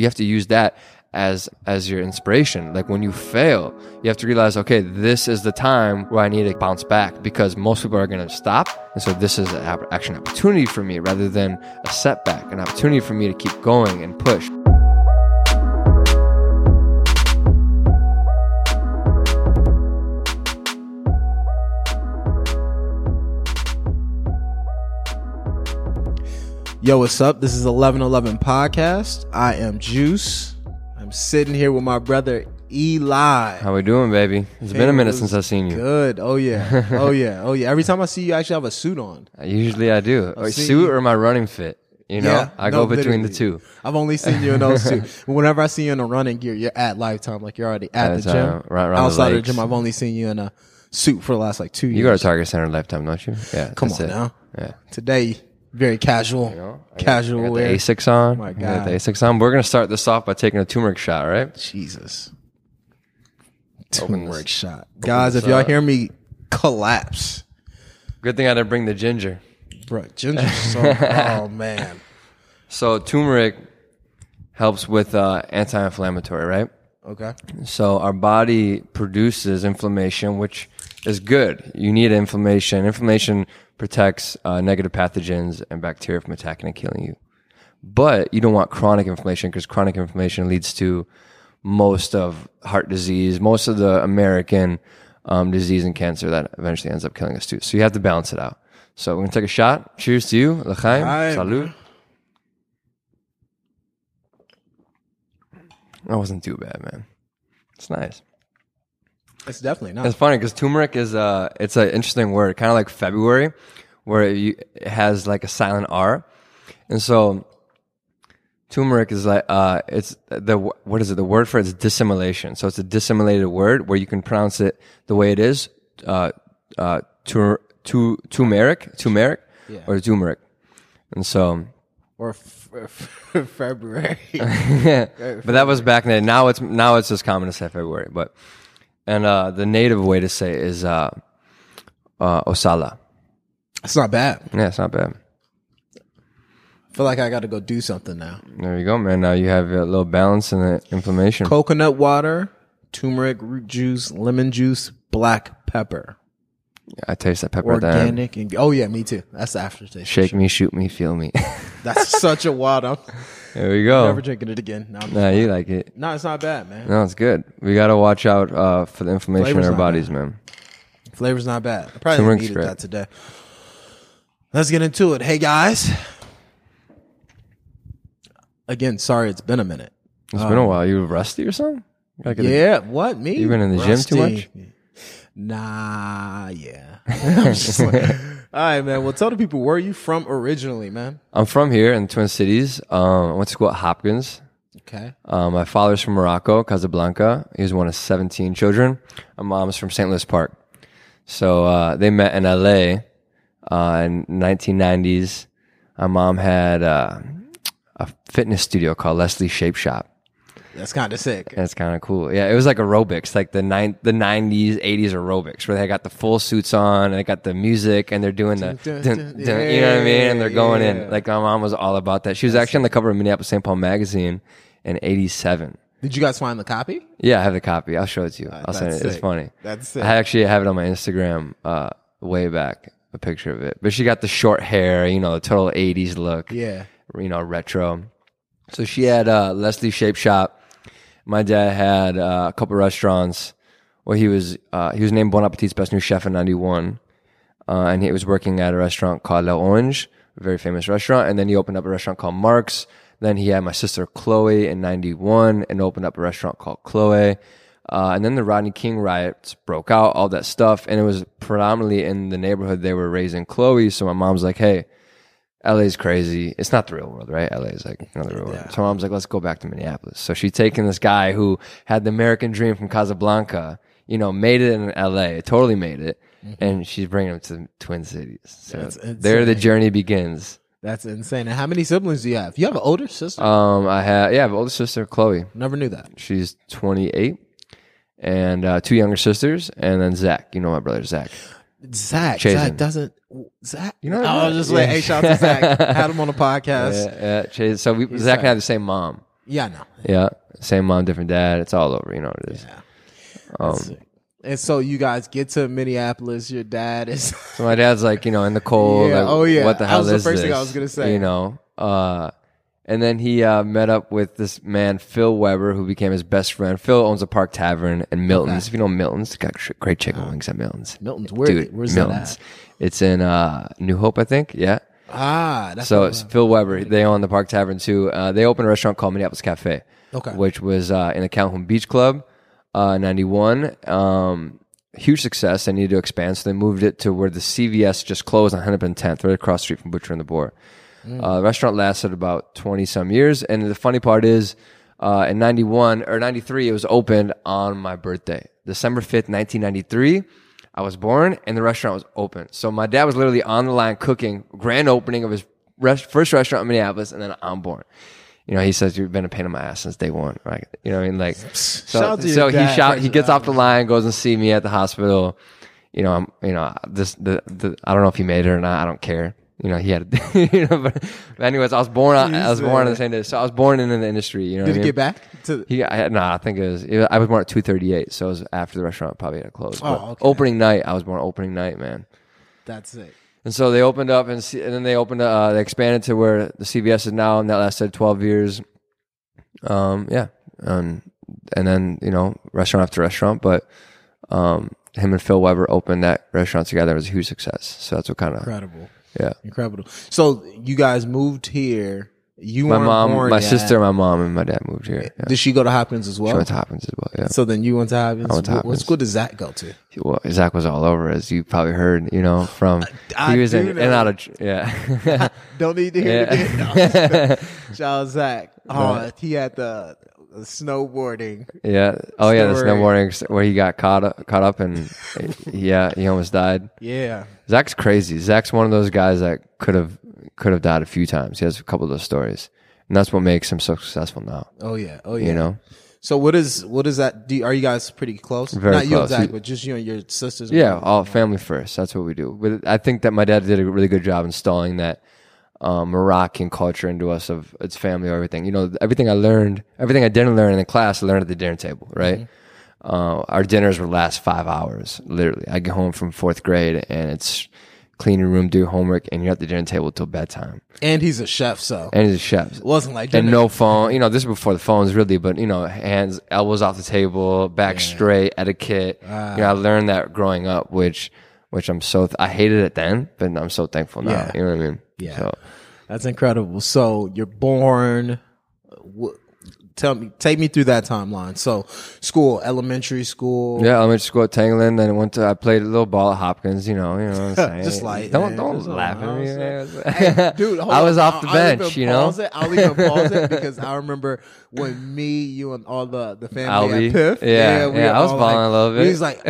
you have to use that as as your inspiration. Like when you fail, you have to realize, okay, this is the time where I need to bounce back because most people are going to stop, and so this is an actually opportunity for me rather than a setback, an opportunity for me to keep going and push. Yo, what's up? This is 1111 Podcast. I am Juice. I'm sitting here with my brother Eli. How we doing, baby? It's been a minute since I've seen you. Good. Oh, yeah. Oh, yeah. Oh, yeah. Every time I see you, I actually have a suit on. Usually I do. Or suit you- or my running fit. You know, Yeah, I no, go between the two. I've only seen you in those two. Whenever I see you in a running gear, you're at Lifetime. Like you're already at That's, the gym. uh, right the Outside of the gym, I've only seen you in a suit for the last like two years. You go to Target Center Lifetime, don't you? Yeah. Come on it. now. Yeah. Today, very casual. know, I got- casual I got the. Asics on. my I got God. the Asics on. We're gonna start this off by taking a turmeric shot, right? Jesus. Open this- shot. Guys, this if y'all up. hear me collapse, Good thing I didn't bring the ginger. bro, ginger so oh man. So turmeric helps with uh, anti-inflammatory, right? Okay. So our body produces inflammation, which is good. You need inflammation. Inflammation protects uh, negative pathogens and bacteria from attacking and killing you. But you don't want chronic inflammation because chronic inflammation leads to most of heart disease, most of the American um, disease and cancer that eventually ends up killing us too. So you have to balance it out. So we're gonna take a shot. Cheers to you, L'chaim. Salud. That wasn't too bad, man. It's nice. It's definitely not. It's funny because turmeric is a it's an interesting word, kind of like February, where it, you, it has like a silent R, and so turmeric is like uh it's the what is it? The word for it is dissimilation. So it's a dissimilated word where you can pronounce it the way it is, uh uh tur, tu, turmeric, turmeric, Yeah. or turmeric, and so. or f- f- February. yeah, but that was back then. Now it's now it's as common to say February, but and uh, the native way to say it is uh, uh, Osala. it's not bad. Yeah, it's not bad. I feel like I got to go do something now. There you go, man. Now you have a little balance in the inflammation. Coconut water, turmeric root juice, lemon juice, black pepper, I taste that pepper. organic. And, oh yeah, me too. That's the aftertaste. Shake me, shoot me, feel me. That's such a wild. I'm there we go. never drinking it again. No, I'm- Nah, you like it. no, it's not bad, man. No, it's good. We got to watch out uh, for the inflammation Flavor's in our not bodies, man. Flavor's not bad. I probably Turmeric's needed great. that today. Let's get into it. Hey guys. Again, sorry it's been a minute. It's been a while. You rusty or something? Gotta a- Yeah, what me? You been in the gym too much? Nah, yeah. I'm just like, all right, man. Well, tell the people where are you from originally, man? I'm from here in the Twin Cities. Um, I went to school at Hopkins. Okay. Um, my father's from Morocco, Casablanca. He was one of 17 children. My mom's from St. Louis Park. So uh, they met in LA uh, in 1990s. My mom had uh, a fitness studio called Leslie Shape Shop. That's kind of sick. That's kind of cool. Yeah, it was like aerobics, like the nine, the 90s, 80s aerobics, where they got the full suits on and they got the music and they're doing the, Dun, dun, dun, dun. you know what I mean? And they're going Yeah. in. Like my mom was all about that. She was actually on the cover of Minneapolis St. Paul magazine in 87. Did you guys find the copy? Yeah, I have the copy. I'll show it to you. I'll send it. that's It's funny. That's sick. I actually have it on my Instagram uh, way back, a picture of it. But she got the short hair, you know, the total 80s look, Yeah. you know, retro. So she had uh, Leslie Shape Shop. My dad had uh, a couple restaurants where he was uh, he was named Bon Appetit's best new chef in '91, uh, and he was working at a restaurant called La Orange, a very famous restaurant. And then he opened up a restaurant called Mark's. Then he had my sister Chloe in '91 and opened up a restaurant called Chloe. Uh, and then the Rodney King riots broke out, all that stuff, and it was predominantly in the neighborhood they were raising Chloe. So my mom's like, "Hey, LA's crazy. It's not the real world, right? LA is like know, the real world. So mom's like, let's go back to Minneapolis. So she's taking this guy who had the American dream from Casablanca, you know, made it in LA, totally made it, and she's bringing him to the Twin Cities. So there the journey begins. That's insane. And how many siblings do you have? You have an older sister? Um, I have yeah, I have an older sister Chloe. Never knew that. She's 28, and uh, two younger sisters, and then Zach. You know my brother Zach. Zach. Chazen. Zach doesn't. Zach. You know? I was just like, hey, shout out to Zach. Had him on the podcast. Yeah, yeah. So we, Zach and I have the same mom. Yeah, I know. Yeah, same mom, different dad. It's all over. You know what it is. Yeah. Um, and so you guys get to Minneapolis. Your dad is So my dad's like, you know, in the cold. Yeah, like, oh, yeah. What the hell That was the is first thing I was gonna say. You know, uh, and then he uh, met up with this man, Phil Weber, who became his best friend. Phil owns a Park Tavern in Milton's. Okay. If you know Milton's, got great chicken wings at Milton's. Milton's. Where, Dude, where's Milton's. that It's in uh, New Hope, I think. Yeah. Ah, that's So it's Phil Weber. They own the Park Tavern too. Uh, they opened a restaurant called Minneapolis Cafe, Okay. which was uh, in the Calhoun Beach Club, uh, '91. Um, huge success. They needed to expand, so they moved it to where the CVS just closed on Hennepin 110th, right across the street from Butcher and the Boar. Uh, the restaurant lasted about 20 some years, and the funny part is, uh, in '91 or '93, it was opened on my birthday, December 5th, 1993. I was born and the restaurant was open. So my dad was literally on the line cooking grand opening of his res- first restaurant in Minneapolis, and then I'm born. You know, he says you've been a pain in my ass since day one, right? You know, what I mean, like, so, Shout out to your so he shout, he gets off the line, goes and see me at the hospital. You know, I'm, you know, this, the, the, I don't know if he made it or not. I don't care. You know, he had, you know, but, but anyways, I was born on, I was born on the same day. So I was born in the industry, you know. Did what I he mean? get back to? The- He, I, no, I think it was. It, I was born at two thirty eight, so it was after the restaurant probably had closed. But Oh, okay. Opening night, I was born opening night, man. That's it. And so they opened up, and, and then they opened. Uh, they expanded to where the CVS is now, and that lasted twelve years. Um, yeah, and and then you know restaurant after restaurant, but um, him and Phil Weber opened that restaurant together. It was a huge success. So that's what kind of Incredible. Yeah. Incredible. So you guys moved here. You My mom, my yet. sister, my mom, and my dad moved here. Yeah. Did she go to Hopkins as well? She went to Hopkins as well. Yeah. so then you went to Hopkins. went to What- Hopkins. What school does Zach go to? well, Zach was all over, as you probably heard, you know, from I he was in, and out of yeah. Don't need to hear Yeah. it again. No. Shout out Zach. Oh, he had the snowboarding. yeah. Oh yeah, the Story. snowboarding where he got caught up, caught up, and yeah, he almost died. Yeah. Zach's crazy. Zach's one of those guys that could have could have died a few times. He has a couple of those stories, and that's what makes him so successful now. Oh yeah. Oh yeah. You know. So what is what is that? Do are you guys pretty close? Very Not you and close. Zach, but just you and your sisters. and Yeah, all family first. That's what we do. But I think that my dad did a really good job installing that um, Moroccan culture into us of its family or everything. You know, everything I learned, everything I didn't learn in the class, I learned at the dinner table. Right. Uh, our dinners would last five hours, literally. I get home from fourth grade and it's clean your room, do homework, and you're at the dinner table till bedtime. And he's a chef, so And he's a chef. it wasn't like And no phone. You know, this is before the phones, really. But you know, hands, elbows off the table, back straight, etiquette. Ah. you know, I learned that growing up, which, which I'm so I hated it then, but I'm so thankful now. Yeah. You know what I mean? Yeah. So, That's incredible. So you're born. wh- Tell me, take me through that timeline. So, school, elementary school. yeah, elementary school at Tanglen. Then I went to I played a little ball at Hopkins. You know, you know what I'm saying? Just like don't man, don't laugh at me, Hey, dude, I was on. off the I'll- I'll bench. You know, it. I'll even pause it because I remember when me, you, and all the the family at Piff. Yeah, we yeah, I was balling like, a little bit. He's like,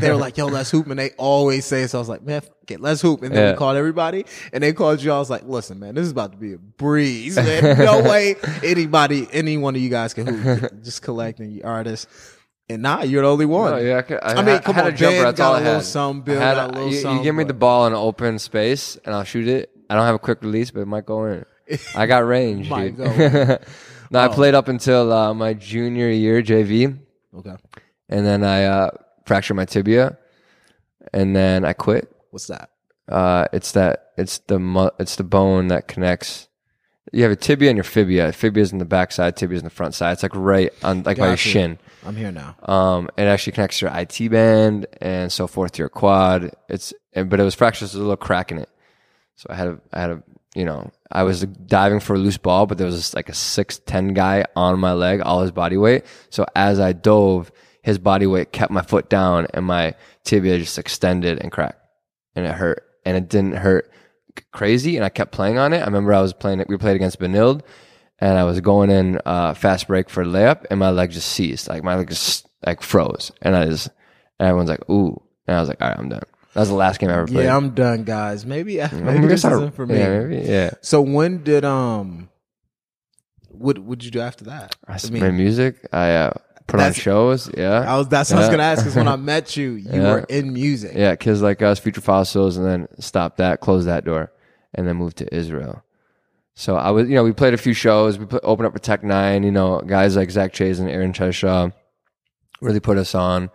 they were like, "Yo, let's hoop," and they always say. So I was like, "Man, okay, let's hoop." And then Yeah. we called everybody, and they called you. I was like, "Listen, man, this is about to be a breeze. Man. No way anybody, any one of you guys can hoop. Just collecting you artists." And now you're the only one. No, yeah, I, could, I, I mean, had- come had on, a jumper. Ben That's got all a I little had. something, Bill I had got a little you, you give me the ball in an open space, and I'll shoot it. I don't have a quick release, but it might go in. I got range, dude. go no, I Oh. played up until uh, my junior year JV, Okay, and then I uh, fractured my tibia, and then I quit. What's that? Uh, it's that it's the mu- it's the bone that connects. You have a tibia and your fibia. Fibia is in the back side, tibia is in the front side. It's like right on like by your Gotcha. shin. I'm here now. Um, it actually connects to your IT band and so forth to your quad. It's, and- but it was fractured. So there's a little crack in it. So I had a, I had a, you know, I was diving for a loose ball, but there was like a six ten guy on my leg, all his body weight. So as I dove, his body weight kept my foot down, and my tibia just extended and cracked, and it hurt, and it didn't hurt crazy. And I kept playing on it. I remember I was playing it. We played against Benilde, and I was going in uh, fast break for layup, and my leg just seized, like my leg just like froze, and I just, and everyone's like, "Ooh," and I was like, "All right, I'm done." That was the last game I ever played. Yeah, I'm done, guys. Maybe maybe gonna this isn't for me. Yeah, maybe, yeah. So when did um, what would you do after that? I, I mean, music. I uh, put on shows. Yeah, I was that's what I was gonna ask because when I met you, you Yeah. were in music. yeah, kids like us, Future Fossils, and then stopped that, closed that door, and then moved to Israel. So I was, you know, we played a few shows. We put, opened up for Tech N9ne. You know, guys like Zach Chase and Aaron Cheshaw really put us on.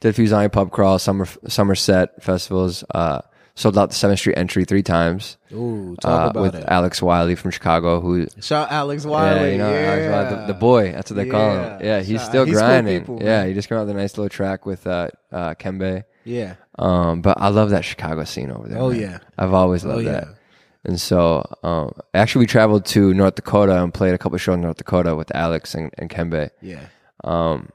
Did a few Zion pub crawl, summer Somerset festivals. Uh, sold out the Seventh Street entry three times Ooh, talk uh, about with it. Alex Wiley from Chicago, who Shout Alex Wiley. yeah, you know, Alex Wiley, the, the boy. That's what they call him. Yeah. Yeah, he's Shout- still he's grinding. people, yeah, he just came out with a nice little track with uh, uh, Kembe. Yeah. Um, but I love that Chicago scene over there. Oh, man. yeah. I've always Oh loved yeah. that. And so, um, actually, we traveled to North Dakota and played a couple shows in North Dakota with Alex and, and Kembe. Yeah. Um,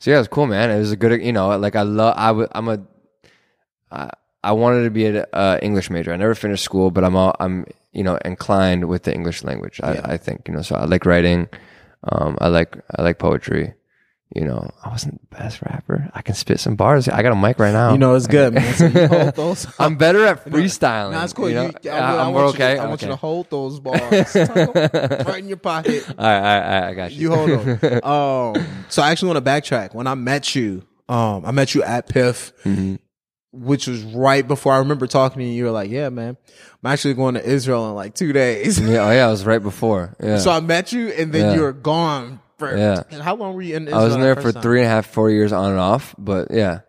so yeah, it was cool, man. It was a good, you know, like I love, I w- I'm a, I, I wanted to be an uh, English major. I never finished school, but I'm all, I'm, you know, inclined with the English language. I, Yeah. I think, you know, so I like writing. Um, I like, I like poetry. You know, I wasn't the best rapper. I can spit some bars. I got a mic right now. You know it's good, man. So you hold those. I'm better at freestyling. Nah, it's cool. You You, know? I, I, I'm want okay. You to, I want you to hold those bars right in your pocket. All right, all right, all right, I got you. You hold them. Um, so I actually want to backtrack. When I met you, um, I met you at PIF, Mm-hmm. Which was right before I remember talking to you. You were like, "Yeah, man, I'm actually going to Israel in like two days." Yeah, oh yeah, it was right before. Yeah. So I met you, and then Yeah. you were gone. For, Yeah. And how long were you in Israel? I was in there for time? three and a half, four years on and off. But yeah,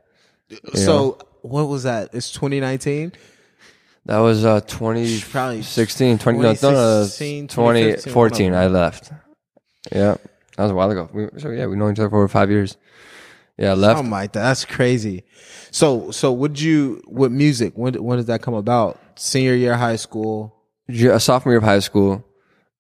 So what was that? It's 2019. that was uh Probably 2016, 20, no, no, no, 2016, 2015, 2014. I left. Yeah, that was a while ago. We, so yeah, we know each other for over five years. Yeah, left. Something like that. That's crazy. So, so would you with music? When when did that come about? Senior year of high school. A sophomore year of high school.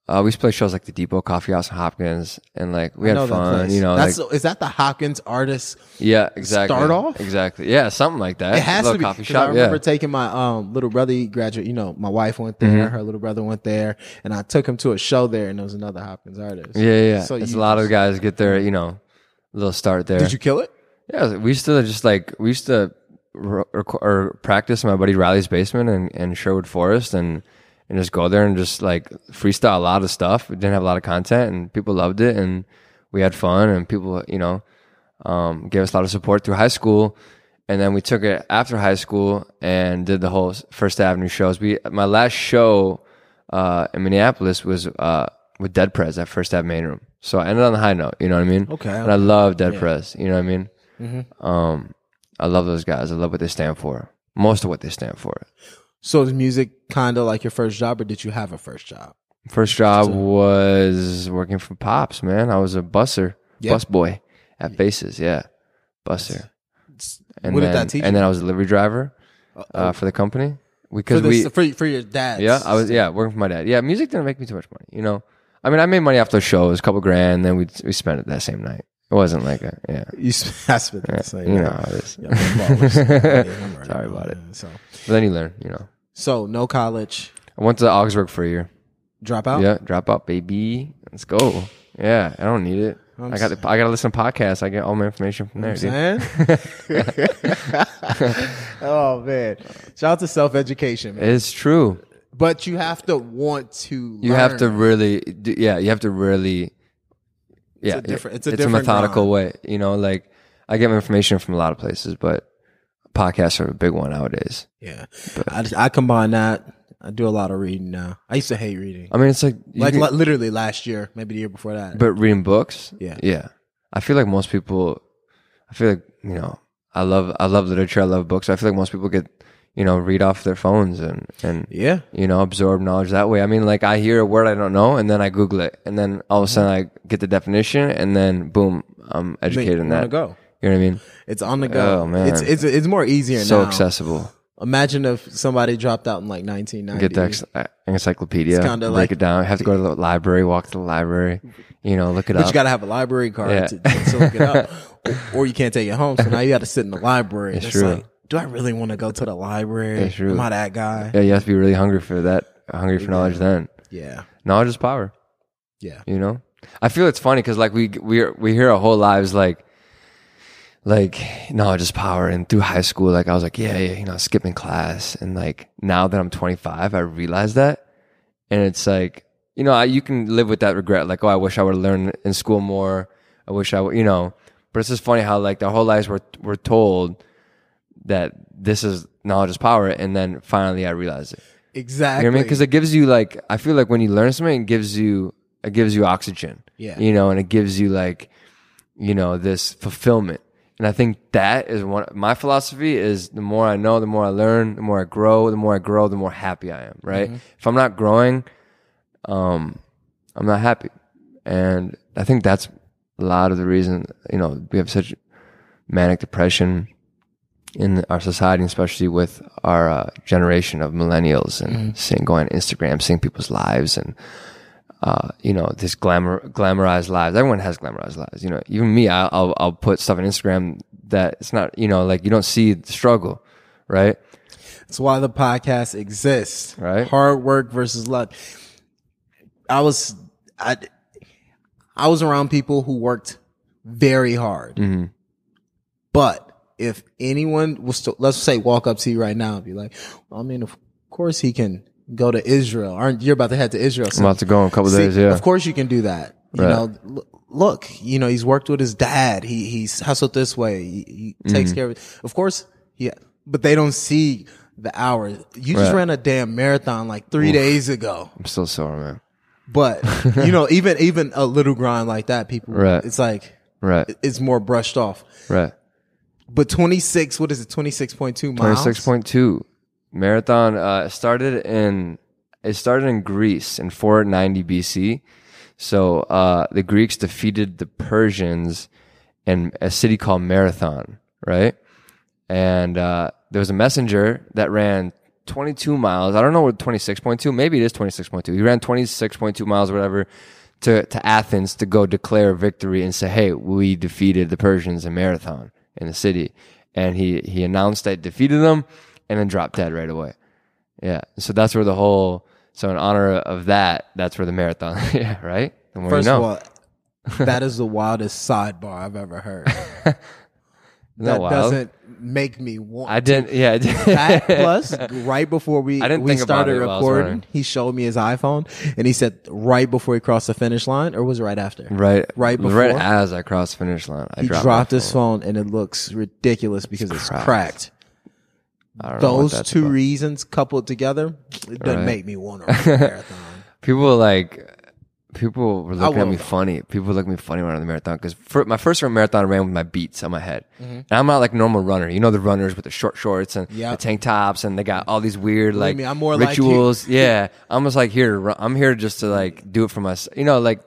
Uh, we used to play shows like the Depot Coffee House in Hopkins, and like we I had fun. You know, that's like is that the Hopkins artist? yeah, exactly. start off? exactly. Yeah, something like that. It has to be. coffee shop. I remember yeah. taking my um little brother. He graduated. You know, my wife went there. Mm-hmm. Her little brother went there, and I took him to a show there, and there was another Hopkins artist. Yeah, yeah. So it's a lot of guys get their, you know, little start there. Did you kill it? Yeah, we used to just like we used to or practice in my buddy Riley's basement in, in Sherwood Forest and and just go there and just like freestyle a lot of stuff. We didn't have a lot of content and people loved it and we had fun and people you know um, gave us a lot of support through high school. And then we took it after high school and did the whole First Avenue shows. We my last show uh, in Minneapolis was uh, with Dead Prez at First Ave Main Room. So I ended on the high note. You know what I mean? Okay, And I love Dead Prez. You know what I mean? Mm-hmm. Um, I love those guys. I love what they stand for. Most of what they stand for. So is music kind of like your first job, or did you have a first job? First job was working for Pops, man. I was a busser, Yeah. bus boy at Faces. Yeah, busser. And what then, did that teach? And you? then I was a delivery driver uh, for the company for, because the, we. for for your dad. Yeah, I was. Yeah, working for my dad. Yeah, music didn't make me too much money. You know, I mean, I made money off those shows, a couple grand. Then we we spent it that same night. It wasn't like a yeah. You spent the same. You know how it is. Yeah, I'm always- I'm right Sorry about it. So, But then you learn. You know, so no college, I went to Augsburg for a year. drop out. Yeah, drop out, baby. Let's go. Yeah, I don't need it. I'm I got the, I got to listen to podcasts. I get all my information from there. You know Dude. what I'm saying? oh man! Shout out to self education. It's true. But you have to want to. You have to really, yeah. You have to really, yeah. It's a different- it's a it's different methodical grind. way. You know, like I get my information from a lot of places, but podcasts are a big one nowadays. Yeah, I, just- I combine that. I do a lot of reading now. I used to hate reading, I mean, it's like, like can- literally last year, maybe the year before that. but reading books, Yeah. yeah. I feel like most people, I feel like you know, I love I love literature. I love books. I feel like most people get you know read off their phones and and yeah, you know, absorb knowledge that way. I mean, like I hear a word I don't know and then I Google it and then all of a sudden I get the definition and then boom, I'm educated in on the that. go. You know what I mean? It's on the go. Oh, man. it's it's it's more easier now. So now. accessible. Imagine if somebody dropped out in like 1990. Get the ex- uh, encyclopedia, It's break like- it down. Have to go to the library, walk to the library, you know, look it But up. you got to have a library card Yeah. to, to look it up, or, or you can't take it home. So now you got to sit in the library. It's, true. like, do I really want to go to the library? It's true. Am I that guy? yeah, you have to be really hungry for that, hungry for knowledge then. Yeah, Knowledge is power. yeah. you know i feel it's funny because like we we we hear our whole lives like like knowledge is power and through high school like i was like yeah yeah you know skipping class and like now that i'm 25 i realize that and it's like you know I, you can live with that regret like oh i wish i would learned in school more i wish i would you know but it's just funny how like our whole lives we're, we're told that this is knowledge is power and then finally i realized it exactly. You know I mean? Because it gives you like I feel like when you learn something, it gives you it gives you oxygen. Yeah. You know, and it gives you like, you know, this fulfillment. And I think that is one my philosophy is the more I know, the more I learn, the more I grow, the more I grow, the more happy I am. Right. If I'm not growing, um, I'm not happy. And I think that's a lot of the reason, you know, we have such manic depression in our society, especially with our uh, generation of millennials and seeing going on Instagram, seeing people's lives and uh, you know this glamour glamorized lives. Everyone has glamorized lives. You know, even me, I, I'll I'll put stuff on Instagram that it's not you know like you don't see the struggle, right? That's why the podcast exists. Right. Hard work versus luck. I was, I, I was around people who worked very hard. Mm-hmm. But if anyone was to, let's say, walk up to you right now and be like, well, I mean, of course he can go to Israel. Aren't you're about to head to Israel? I'm about to go in a couple See, days. Yeah, Of course you can do that. You Right. know, l- look, you know, he's worked with his dad. He, he's hustled this way. He, he takes Mm-hmm. care of it. Of course, yeah, but they don't see the hours. You just ran a damn marathon like three days ago. I'm still sore, man. But, you know, even, even a little grind like that, people, Right. it's like, Right, it's more brushed off. right. But 26, what is it? 26.2 miles? Twenty six point two marathon. Uh, started in it started in Greece in 490 BC. So uh, the Greeks defeated the Persians in a city called Marathon, right? And uh, there was a messenger that ran 22 miles. I don't know what 26.2. Maybe it is 26.2. He ran 26.2 miles, or whatever, to to Athens to go declare victory and say, "Hey, we defeated the Persians in Marathon in the city." And he he announced that defeated them, and then dropped dead right away. Yeah. So that's where the whole. So in honor of that, that's where the marathon. yeah. Right. The more First you know. of all, that is the wildest sidebar I've ever heard. That that wild? doesn't make me want I didn't. Yeah. I did. that plus right before we I didn't we started it while I was recording, he showed me his iPhone and he said right before he crossed the finish line, or was it right after? right. Right was Right before? as I crossed the finish line, I He dropped, dropped, my his phone. phone and it looks ridiculous because it's cracked. cracked. Don't Those two about. reasons coupled together, it doesn't Right. make me want to run a marathon. people like people were looking at me funny. People look at me funny running the marathon because my first marathon I ran with my beats on my head, Mm-hmm. and I'm not like a normal runner. You know the runners with the short shorts and Yep. the tank tops, and they got all these weird like me, I'm more like rituals. yeah, I'm just like here. to run- I'm here just to like do it for myself. You know, like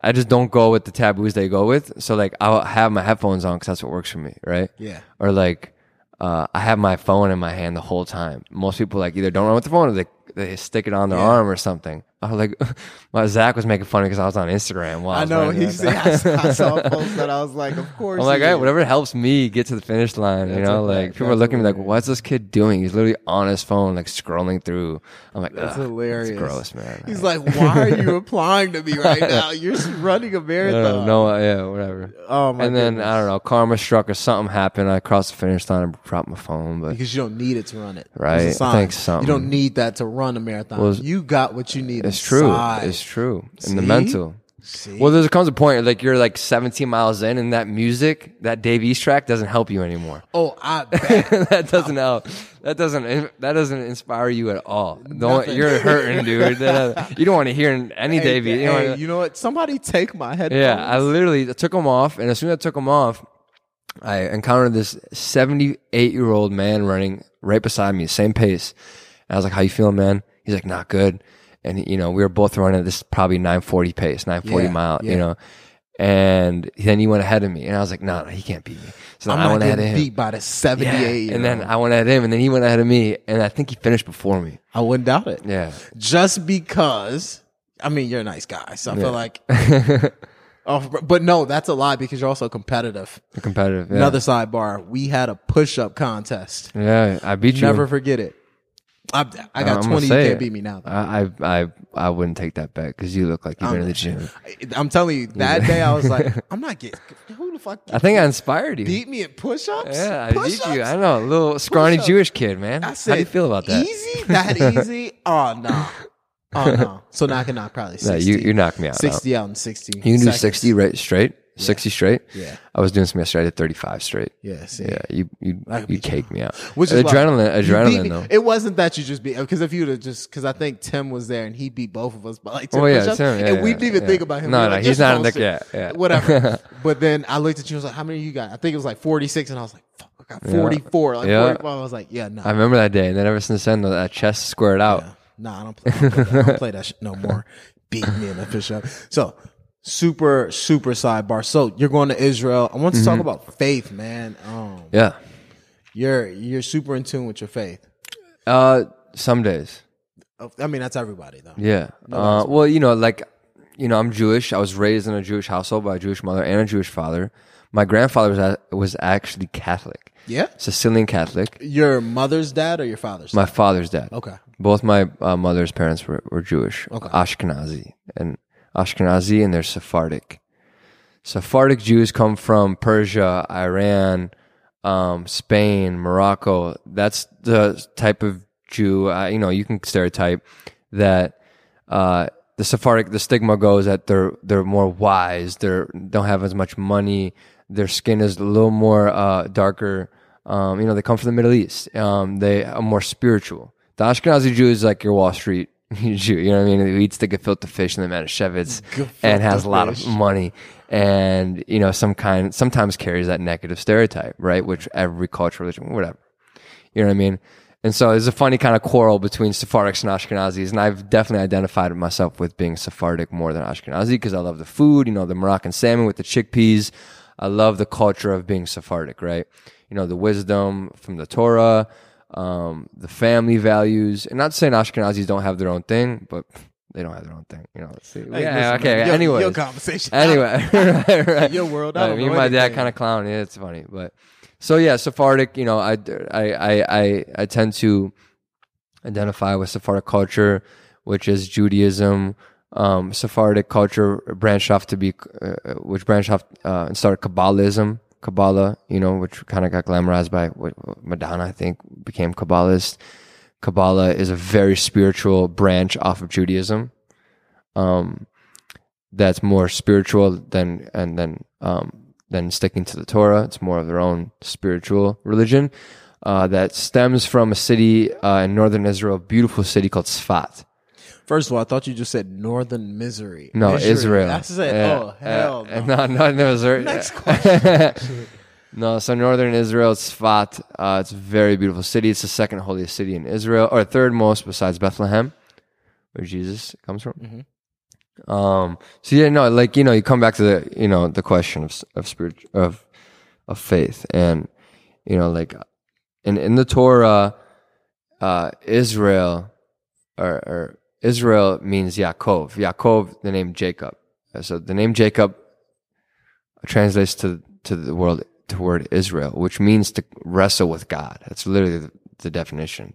I just don't go with the taboos they go with. So like I'll have my headphones on because that's what works for me, right? Yeah. Or like uh, I have my phone in my hand the whole time. Most people like either don't run with the phone or they they stick it on their Yeah. arm or something. I was like, my Zach was making fun of me because I was on Instagram. While I, I know he said. I, I saw a post that I was like, of course. I'm like, hey, whatever helps me get to the finish line, you know, like fact. people are That's looking at me like, what's this kid doing? He's literally on his phone, like scrolling through. I'm like, That's hilarious. It's gross, man. He's like, why are you replying to me right now? You're just running a marathon. don't know, yeah, whatever. Oh my and then. I don't know, karma struck or something happened. I crossed the finish line and dropped my phone, but because you don't need it to run it. Right. There's a I sign. think something- You don't need that to run a marathon. Well, you got what you need. It's true. inside. It's true. And the mental. See? Well, there comes a point like you're like 17 miles in, and that music, that Dave East track, doesn't help you anymore. oh, I that doesn't help. That doesn't. That doesn't inspire you at all. Don't, you're hurting, dude. You don't want to hear any hey, Dave. East. You hey, you know what? Somebody take my headphones. yeah, I literally took them off, and as soon as I took them off, I encountered this 78 year old man running right beside me, same pace. And I was like, "How you feeling, man?" He's like, "Not good." And you know, we were both running at this probably 940 pace, 940 Yeah, mile, yeah. you know. And then he went ahead of me, and I was like, "No, no, he can't beat me." So I'm I went ahead of him. beat by the 78 Yeah. And then. I went ahead of him, and then he went ahead of me, and I think he finished before me. I wouldn't doubt it. Yeah. Just because, I mean, you're a nice guy, so I feel like. oh, but no, that's a lie because you're also competitive. Competitive. Yeah. Another sidebar: we had a push-up contest. Yeah, I beat you. Never forget it. I, I uh, got I'm 20. You can't it. beat me now. though. I, I I I wouldn't take that bet because you look like you've been in the gym. I'm telling you, that day I was like, I'm not getting. Who the fuck I think I inspired you. beat me at push-ups? yeah, I beat Push-ups? you. I know, a little scrawny Push-ups. Jewish kid, man. I How do you feel about that? Easy? That easy? Oh no. Oh no. So now I can knock probably No, you you knocked me out. 60 out in 60. You can do seconds. sixty right straight. 60 straight. Yeah. I was doing some yesterday. I did 35 straight. Yeah, see. Yeah, you you you cake me out. Which is adrenaline, beat adrenaline though. It wasn't that you just beat because if you'd have just because I think Tim was there and he beat both of us by like 10 Oh, yeah, Tim, yeah, and we didn't even yeah. think about him. No, We no, like, he's not in the- sit." yeah, yeah. whatever. but then I looked at you. I was like, "How many you got?" I think it was like forty six, and I was like, "Fuck, I got forty four. Like Yeah. I was like, "Yeah, no, I remember that day, and then ever since then, that chest squared out. nah, I don't play, I don't play that, I don't play that shit no more. Beat me in a push-up." So. Super, super sidebar. So you're going to Israel. I want to Mm-hmm. talk about faith, man. Um, Yeah. you're you're super in tune with your faith. Uh, some days. I mean, that's everybody though. Yeah. Uh, well, you know, like, you know, I'm Jewish. I was raised in a Jewish household by a Jewish mother and a Jewish father. My grandfather was was actually Catholic, Yeah. Sicilian Catholic. Your mother's dad or your father's? Dad? My father's dad. okay. Both my uh, mother's parents were, were Jewish, Okay. Ashkenazi, and Ashkenazi, and they're Sephardic. Sephardic Jews come from Persia, Iran, um, Spain, Morocco. That's the type of Jew. Uh, you know, you can stereotype that uh, the Sephardic. The stigma goes that they're they're more wise. They don't have as much money. Their skin is a little more uh, darker. Um, you know, they come from the Middle East. Um, they are more spiritual. The Ashkenazi Jew is like your Wall Street Jew. You know what I mean? Who eats the gefilte fish and the Manischewitz and has a lot of money. And you know some kind sometimes carries that negative stereotype right? Which every culture religion whatever. You know what i mean? And so there's a funny kind of quarrel between sephardics and ashkenazis and i've definitely identified myself with being sephardic more than ashkenazi because i love the food you know the moroccan salmon with the chickpeas. I love the culture of being sephardic right? You know the wisdom from the torah um, the family values and not saying ashkenazis don't have their own thing but they don't have their own thing you know let's see. Hey, yeah okay your- anyway your conversation. Anyway, right, right. Your world, I Right, don't me know and my dad kind of clown. Yeah, it's funny, but so yeah, Sephardic. You know, I I I I, I tend to identify with Sephardic culture, which is Judaism. Um, Sephardic culture branched off to be, uh, which branched off uh, and started Kabbalism, Kabbalah. You know, which kind of got glamorized by Madonna. I think became Kabbalist. Kabbalah is a very spiritual branch off of Judaism. Um, that's more spiritual than and then um, than sticking to the Torah. It's more of their own spiritual religion uh, that stems from a city uh, in northern Israel, a beautiful city called Sfat. First of all, I thought you just said Northern Misery. No, Misery. Israel. I said, Yeah. oh hell Uh, no. no, no, no, Missouri. Next question. no, so northern Israel, Sfat. Uh, it's a very beautiful city. It's the second holiest city in Israel, or third most besides Bethlehem, where Jesus comes from. Mhm. Um. So yeah, no, like you know, you come back to the you know the question of of spirit of of faith, and you know, like in in the Torah, uh, Israel or, or Israel means Yaakov. Yaakov, the name Jacob. So the name Jacob translates to to the world to word Israel, which means to wrestle with God. That's literally the, the definition.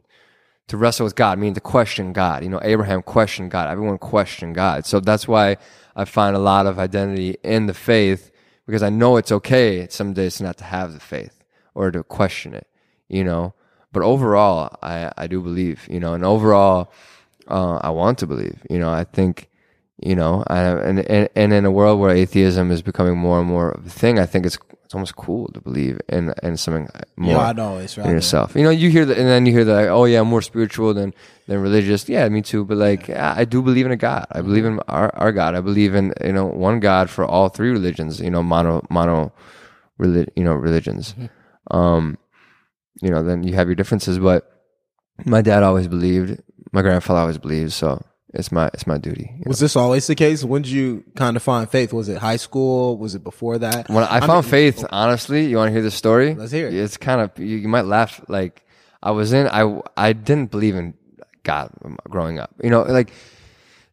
To wrestle with God, meaning to question God. You know, Abraham questioned God. Everyone questioned God. So that's why I find a lot of identity in the faith because I know it's okay some days not to have the faith or to question it. You know, but overall, I I do believe. You know, and overall, uh, I want to believe. You know, I think, you know, I, and, and and in a world where atheism is becoming more and more of a thing, I think it's it's almost cool to believe in in something more Yeah, I know it's right. in yourself. You know, you hear that, and then you hear that, like, oh yeah, I'm more spiritual than than religious. Yeah, me too. But like, yeah, I do believe in a God. I believe in our our God. I believe in you know one God for all three religions. You know, mono mono, relig- you know religions. Um, you know, then you have your differences, but my dad always believed. My grandfather always believed. So it's my it's my duty. you know. Was this always the case? When did you kind of find faith? Was it high school? Was it before that? When I found faith, honestly, you want to hear the story? Let's hear it. It's kind of you, you might laugh. Like I was in, I I didn't believe in God growing up. You know, like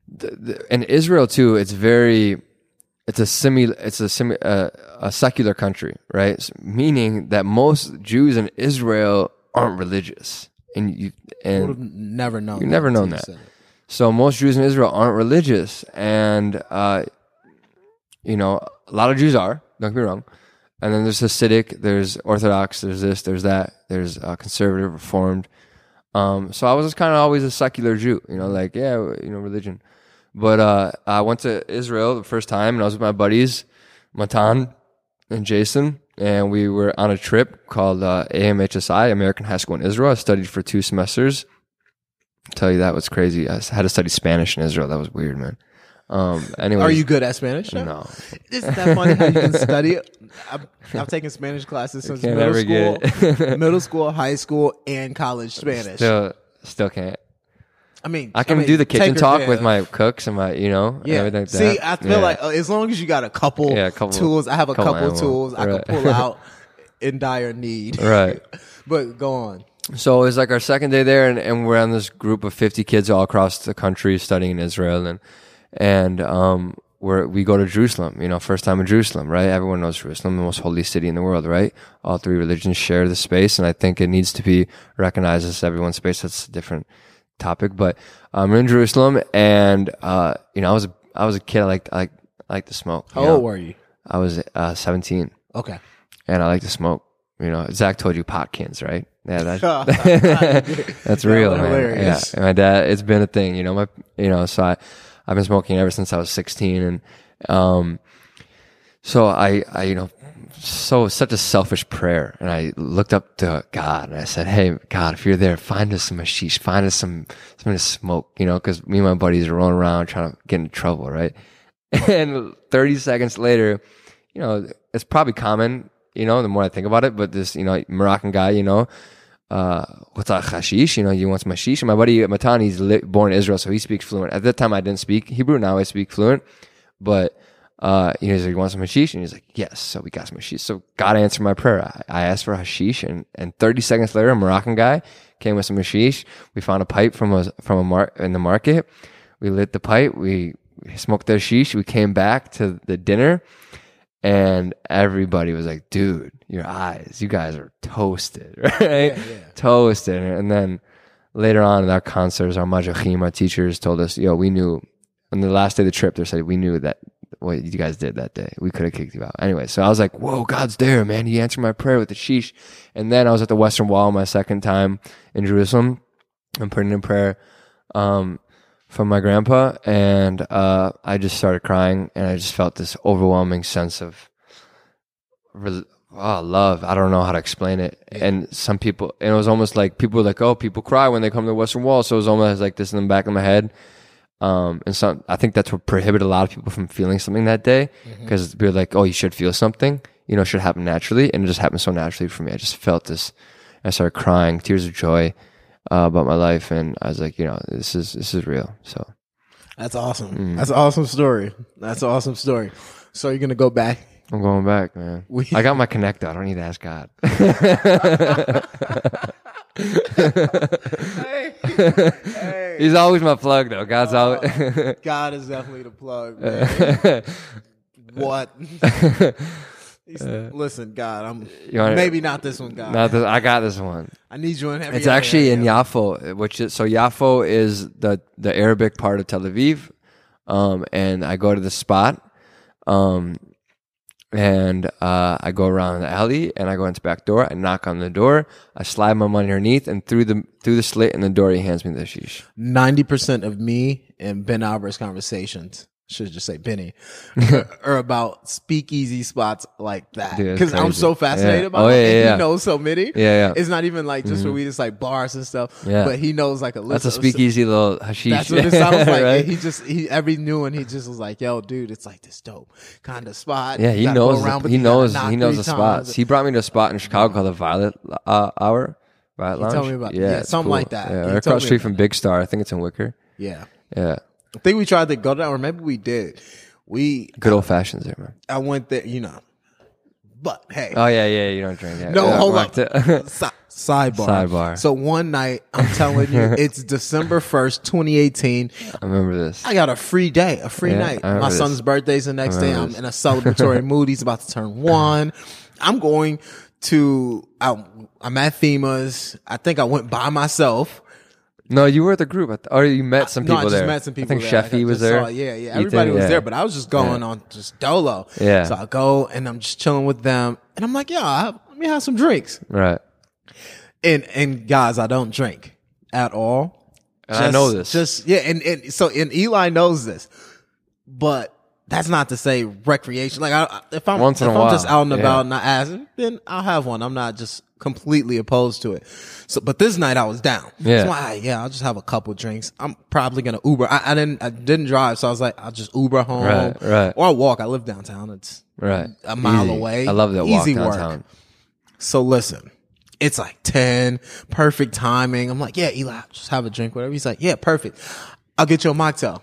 the, the, in Israel too. It's very, it's a semi, it's a semi, uh, a secular country, right? S- meaning that most Jews in Israel aren't religious, and you Would have never known. You never known that. so most Jews in Israel aren't religious, and uh, you know a lot of Jews are. Don't get me wrong. And then there's Hasidic, there's Orthodox, there's this, there's that, there's uh, conservative, Reformed. Um, so I was just kind of always a secular Jew, you know, like yeah, you know, religion. But uh, I went to Israel the first time, and I was with my buddies. Matan and Jason, and we were on a trip called uh, AMHSI, American High School in Israel. I studied for two semesters. tell you that was crazy. I had to study Spanish in Israel. That was weird, man. Um, anyway, Are you good at Spanish? Jeff? No, Isn't that funny how you can study? I've, I've taken Spanish classes since middle school, middle school, high school, and college Spanish. still, still can't. I mean, I can mean, do the kitchen talk with my cooks and my, you know, and Yeah. everything like See. I feel Yeah. like uh, as long as you got a couple, Yeah, a couple- tools, I have a couple couple, tools I Right. can pull out in dire need. right. But go on. So it was like our second day there, and, and we're on this group of 50 kids all across the country studying in Israel, and and um, we're, we go to Jerusalem. You know, first time in Jerusalem, right? Everyone knows Jerusalem, the most holy city in the world, right? All three religions share the space, and I think it needs to be recognized as everyone's space. That's different topic, but um, we're in Jerusalem, and uh, you know, I was a, I was a kid. I like I like I to smoke. How know? old were you? I was uh, 17 Okay. and I like to smoke. You know, Zach told you pot potkins, right? Yeah, that, That's that's real, man. hilarious. Yeah, and my dad, it's been a thing. You know, my, you know, so I, I've been smoking ever since I was 16, and um, so I, I, you know, so such a selfish prayer, and I looked up to God and I said, "Hey, God, if you're there, find us some hashish, find us some something to smoke." You know, because me and my buddies are rolling around trying to get into trouble, right? And 30 seconds later, you know, it's probably common, you know, the more I think about it, but this, you know, Moroccan guy, you know, uh, what's that hashish? You know, you want some hashish? And my buddy Matan, he's born in Israel, so he speaks fluent. At that time, I didn't speak Hebrew. Now I speak fluent. But, uh, you know, he's like, you want some hashish? And he's like, yes. So we got some hashish. So God answered my prayer. I, I asked for hashish and, and 30 seconds later, a Moroccan guy came with some hashish. We found a pipe from a, from a mar- in the market. We lit the pipe. We, smoked the hashish. We came back to the dinner and everybody was like, dude, your eyes, you guys are toasted, right? Toasted. And then later on in our concerts, our madrichim, our teachers told us, yo, we knew on the last day of the trip, they said, we knew that what you guys did that day. We could have kicked you out. Anyway, so I was like, whoa, God's there, man. He answered my prayer with the sheesh. And then I was at the Western Wall my second time in Jerusalem. I'm putting in prayer. Um, from my grandpa and uh, I just started crying and I just felt this overwhelming sense of re- oh, love. I don't know how to explain it. And some people, and it was almost like people were like, oh, people cry when they come to the Western Wall. So it was almost like this in the back of my head. Um, and so I think that's what prohibited a lot of people from feeling something that day because we're like, oh, you should feel something, you know, it should happen naturally. And it just happened so naturally for me. I just felt this. I started crying, tears of joy uh, about my life, and I was like, you know, this is this is real. So That's awesome. Mm. That's an awesome story. That's an awesome story. So you're gonna go back. I'm going back, man. I got my connector. I don't need to ask God. Hey, hey. He's always my plug, though. God's always. God is definitely the plug, man. what? He's- listen, God, I'm You wanna- maybe not this one, God. Not this, I got this one. I need you in heavy. It's actually in Yafo, which is so Yafo is the the Arabic part of Tel Aviv, um, and I go to the spot, um, and uh, I go around the alley and I go into the back door. I knock on the door. I slide my money underneath, and through the through the slit in the door, he hands me the sheesh. ninety percent of me and Ben Albert's conversations. Should just say Benny or about speakeasy spots like that because I'm so fascinated Yeah. about Oh, it. yeah, and yeah, he knows so many. Yeah, yeah. It's not even like just for we just like bars and stuff. Yeah. But he knows like a list. That's a speakeasy little hashish. That's what it sounds like. right? He just he every new one he just was like, "Yo, dude, it's like this dope kind of spot." Yeah, he knows. around, the, he knows. He knows the spots. times. He brought me to a spot in Chicago called the Violet uh, Hour. Violet Lounge. told me about- yeah, something like that. Yeah, right across the street from Big Star. I think it's in Wicker. Yeah, Yeah, I think we tried to go down, or maybe we did. We good old fashions there, man. I went there, you know. But hey, Oh yeah, yeah. You don't drink. Yeah. No, yeah, hold it. Si- sidebar. Sidebar. So one night, I'm telling you, it's December 1st, 2018. I remember this. I got a free day, a free Yeah, night. My this. son's birthday's the next day. I'm this. in a celebratory mood. He's about to turn one. I'm going to, I'm, I'm at Fhima's. I think I went by myself. No, you were at the group, I th- or you met some people no, I just there. met some people I think there. Like, I Sheffy was there. saw- yeah, yeah. Ethan, Everybody was yeah. there, but I was just going on just dolo. Yeah. So I go and I'm just chilling with them. And I'm like, yeah, I have, let me have some drinks. Right. and and guys, I don't drink at all. And I know this. Just yeah, and, and so and Eli knows this, but that's not to say recreation. Like I, I- if I'm Once if I'm just out and yeah. about and I ask, then I'll have one. I'm not just completely opposed to it. So, but this night I was down. Yeah. So I, yeah, I'll just have a couple drinks. I'm probably gonna Uber. I, I didn't I didn't drive, so I was like, I'll just Uber home, Right, right. or I'll walk. I live downtown. It's Right. a mile Easy. away. I love that walk Easy work. downtown. So listen, it's like 10, perfect timing. I'm like, yeah, Eli, just have a drink, whatever. He's like, yeah, perfect. I'll get you a mocktail.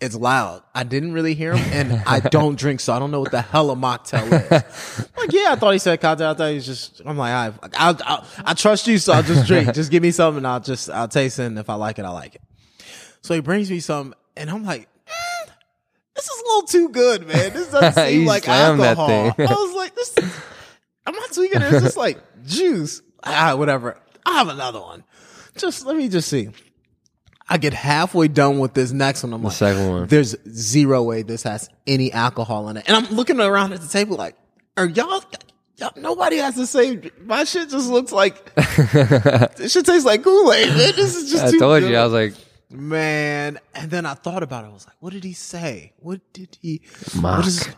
It's loud. I didn't really hear him and I don't drink, so I don't know what the hell a mocktail is. I'm like, yeah, I thought he said cocktail. I thought he was just, I'm like, I, I'll, I'll, I trust you, so I'll just drink. just give me something and I'll just, I'll taste it. And if I like it, I like it. So he brings me some and I'm like, "Mm, this is a little too good, man. This doesn't seem like alcohol. I was like, this I'm not tweaking it. It's just like juice. Ah, whatever. I'll have another one. Just let me just see. I get halfway done with this next one. I'm like, second one. there's zero way this has any alcohol in it. And I'm looking around at the table like, are y'all, y'all nobody has the same. My shit just looks like, this shit tastes like Kool-Aid, man. This is just I told good. you. I was like, Man, and then I thought about it. I was like, what did he say? What did he? Mock- what is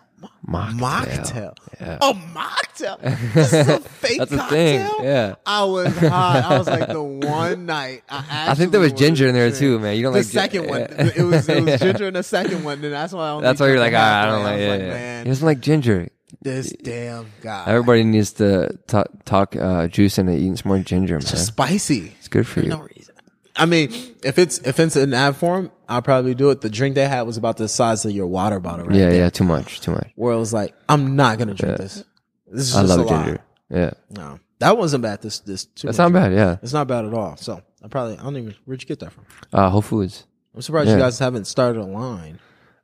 mocktail. mocktail? Yeah. A mocktail. This is a fake That's the cocktail. thing, yeah. I was hot. I was like the one night. I, I think there was ginger in there wanted to too, man. You don't the like the second one. yeah. It was it was Yeah. ginger in the second one. And that's why I only That's why you're like, ah, I don't halfway. like, was yeah, like, man, He doesn't like ginger. this damn guy. Everybody needs to talk, talk uh, juice and eating some more ginger, man. Just spicy. It's good for For you. no reason. I mean, if it's if it's in that form, I'll probably do it. The drink they had was about the size of your water bottle, right? Yeah, there. yeah, too much, too much. Where it was like, I'm not gonna drink this. This is I love a lot. Yeah, No, that wasn't bad. This this too that's much. not bad. Yeah, It's not bad at all. So I probably I don't even where'd you get that from? uh, Whole Foods. I'm surprised Yeah. you guys haven't started a line.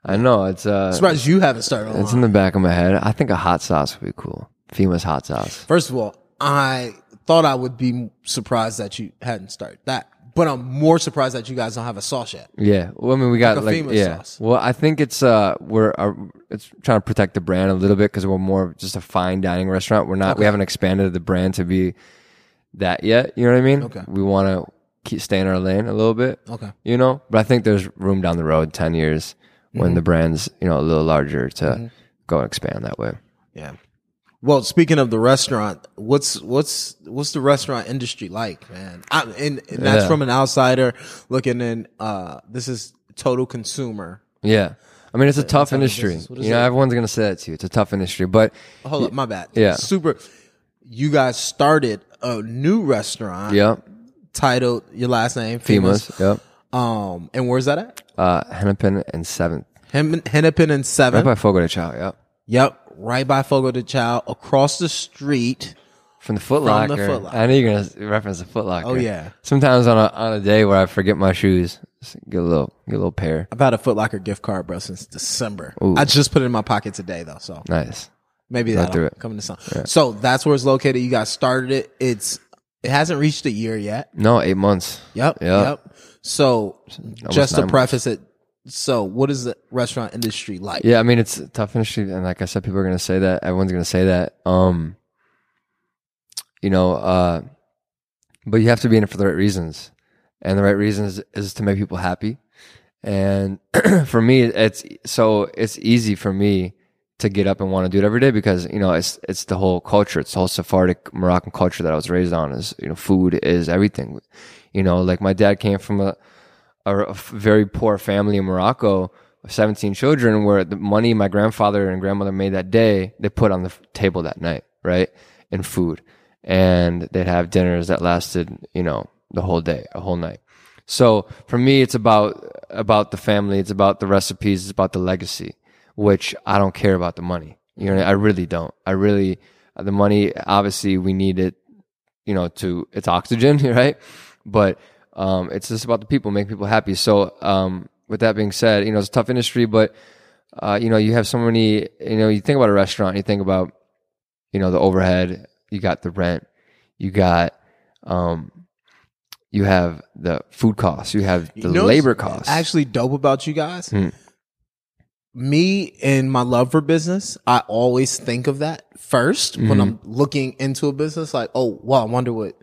I know it's uh, I'm surprised you haven't started a it's in the back of my head. I think a hot sauce would be cool. Fhima's hot sauce. First of all, I thought I would be surprised that you hadn't started that, but I'm more surprised that you guys don't have a sauce yet. Yeah, well, I mean, we got Like a like, famous yeah. sauce. Well, I think it's uh, we're uh, it's trying to protect the brand a little bit because we're more just a fine dining restaurant. We're not, we haven't expanded the brand to be that yet. You know what I mean? Okay. We want to keep stay in our lane a little bit. Okay. You know, but I think there's room down the road, ten years, Mm-hmm. when the brand's you know a little larger to go and expand that way. Yeah. Well, speaking of the restaurant, what's what's what's the restaurant industry like, man? I, and, and that's Yeah. from an outsider looking in. Uh, this is total consumer. Yeah. I mean, it's a tough type of industry. business. What is You know, it? everyone's gonna say that to you. It's a tough industry, but Hold up, my bad. Yeah. super. You guys started a new restaurant yeah, titled your last name, Famous. Fhima's. Yep. Um, and where's that at? Uh, Hennepin and Seventh, Hennepin and Seven. right by Fogo de Chao. Yep. Yep, right by Fogo de Chao, across the street. From the Foot From the Foot Locker. I know you're gonna reference the Foot Locker. Oh, yeah. Sometimes on a on a day where I forget my shoes, get a little get a little pair. I've had a Foot Locker gift card, bro, since December. Ooh. I just put it in my pocket today, though. So Nice. maybe that'll come into some. So that's where it's located. You guys started it. It's it hasn't reached a year yet. No, eight months. Yep. Yep. Yep. So just to preface it, so what is the restaurant industry like? Yeah, I mean it's a tough industry, and like I said, people are gonna say that. Everyone's gonna say that. Um, you know, uh, but you have to be in it for the right reasons, and the right reasons is to make people happy. And for me, it's so it's easy for me to get up and want to do it every day because you know it's it's the whole culture, it's the whole Sephardic Moroccan culture that I was raised on. Is you know, food is everything. You know, like my dad came from a a, very poor family in Morocco, 17 children, where the money my grandfather and grandmother made that day, they put on the table that night, right? And food. And they'd have dinners that lasted, you know, the whole day, a whole night. So for me, it's about, about the family. It's about the recipes. It's about the legacy, which I don't care about the money. You know, I really don't. I really, the money, obviously we need it, you know, to, it's oxygen, right? But, um, it's just about the people, make people happy. So, um, with that being said, you know, it's a tough industry, but, uh, you know, you have so many, you know, you think about a restaurant, you think about, you know, the overhead, you got the rent, you got, um, you have the food costs, you have the You know labor costs. Actually, dope about you guys. Hmm. Me and my love for business, I always think of that first Mm-hmm. when I'm looking into a business. Like, oh, well, I wonder what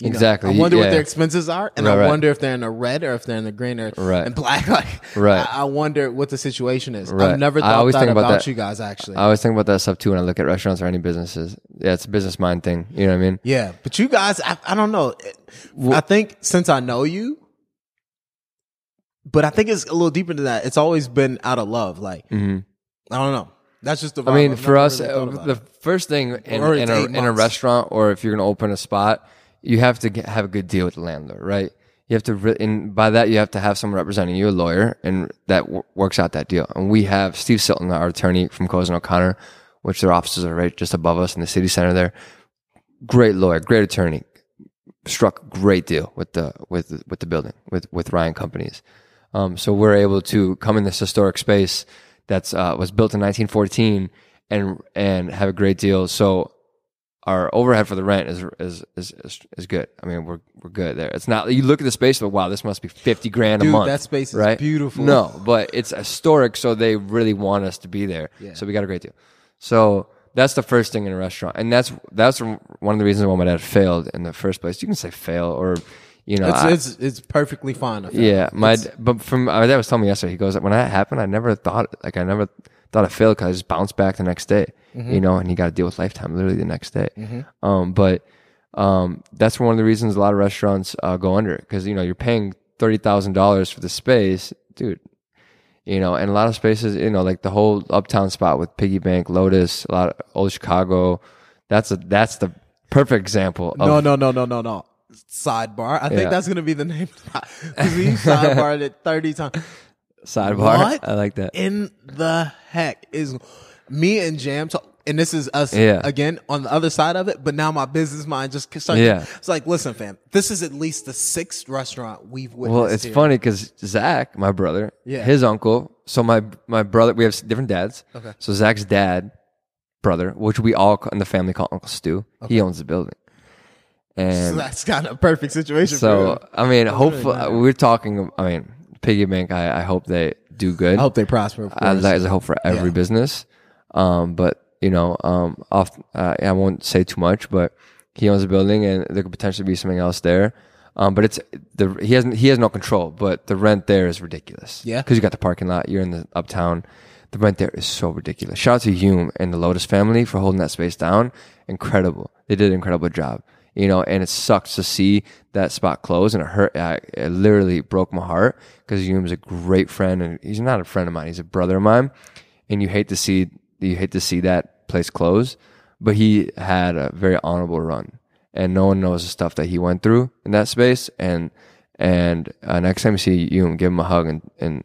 You know, Exactly. I wonder what their expenses are, and Right, I right. wonder if they're in the red or if they're in the green or Right. and black. Like, Right. I, I wonder what the situation is. Right. I've never I thought always that think about, about that. you guys. Actually, I always think about that stuff too when I look at restaurants or any businesses. Yeah, it's a business mind thing. You know what I mean? yeah, but you guys, I, I don't know. I think since I know you, but I think it's a little deeper than that. It's always been out of love. Like Mhm. I don't know. That's just the. I mean, I've for us, really uh, the it. first thing in, in, a, in a restaurant or if you're going to open a spot, you have to get, have a good deal with the landlord, right? You have to, re- and by that, you have to have someone representing you, a lawyer, and that w- works out that deal. And we have Steve Silton, our attorney from Cozen O'Connor, which their offices are right just above us in the city center there. Great lawyer, great attorney, struck great deal with the with with the building with with Ryan Companies. Um, so we're able to come in this historic space that's uh, was built in 1914 and and have a great deal. So our overhead for the rent is is is is, is good. I mean, we're we're good there. It's not you look at the space, but wow, this must be 50 grand a Dude, month. that space is right? beautiful. No, but it's historic, so they really want us to be there. Yeah. So we got a great deal. So that's the first thing in a restaurant, and that's that's one of the reasons why my dad failed in the first place. You can say fail or you know, I- it's, it's it's perfectly fine. Yeah, my It's- but from my dad was telling me yesterday. He goes, when that happened, I never thought like I never thought I failed because I just bounced back the next day, Mm-hmm. you know, and you got to deal with lifetime literally the next day. Um, but um, that's one of the reasons a lot of restaurants uh, go under because you know you're paying thirty thousand dollars for the space, dude. You know, and a lot of spaces, you know, like the whole uptown spot with Piggy Bank, Lotus, a lot of old Chicago. That's a that's the perfect example. Of, No, no, no, no, no, no. Sidebar. I think that's gonna be the name. Because we sidebarred it thirty times. Sidebar. What? I like that. In the heck is me and Jam talk, and this is us Yeah. again on the other side of it. But now my business mind just started. Yeah. It's like, listen, fam, this is at least the sixth restaurant we've witnessed. Well, it's here. funny because Zach, my brother, Yeah. his uncle. So my my brother, we have s- different dads. Okay. So Zach's dad, brother, which we all ca- in the family call Uncle Stu. He owns the building, So and that's kind of a perfect situation. for so him. I mean, hopefully we're talking. I mean, Piggy Bank. I, I hope they do good. I hope they prosper. Of Uh, course. that is a hope for every Yeah. business. Um, but you know, um, off, uh, I won't say too much, but he owns a building and there could potentially be something else there. Um, but it's the, he hasn't, he has no control, but the rent there is ridiculous. Yeah. Cause you got the parking lot, you're in the uptown. The rent there is so ridiculous. Shout out to Hume and the Lotus family for holding that space down. Incredible. They did an incredible job. You know, and it sucks to see that spot close and it hurt. I, it literally broke my heart because Hume's a great friend and he's not a friend of mine. He's a brother of mine and you hate to see you hate to see that place close. But he had a very honorable run, and no one knows the stuff that he went through in that space. And and uh, next time you see you, give him a hug and and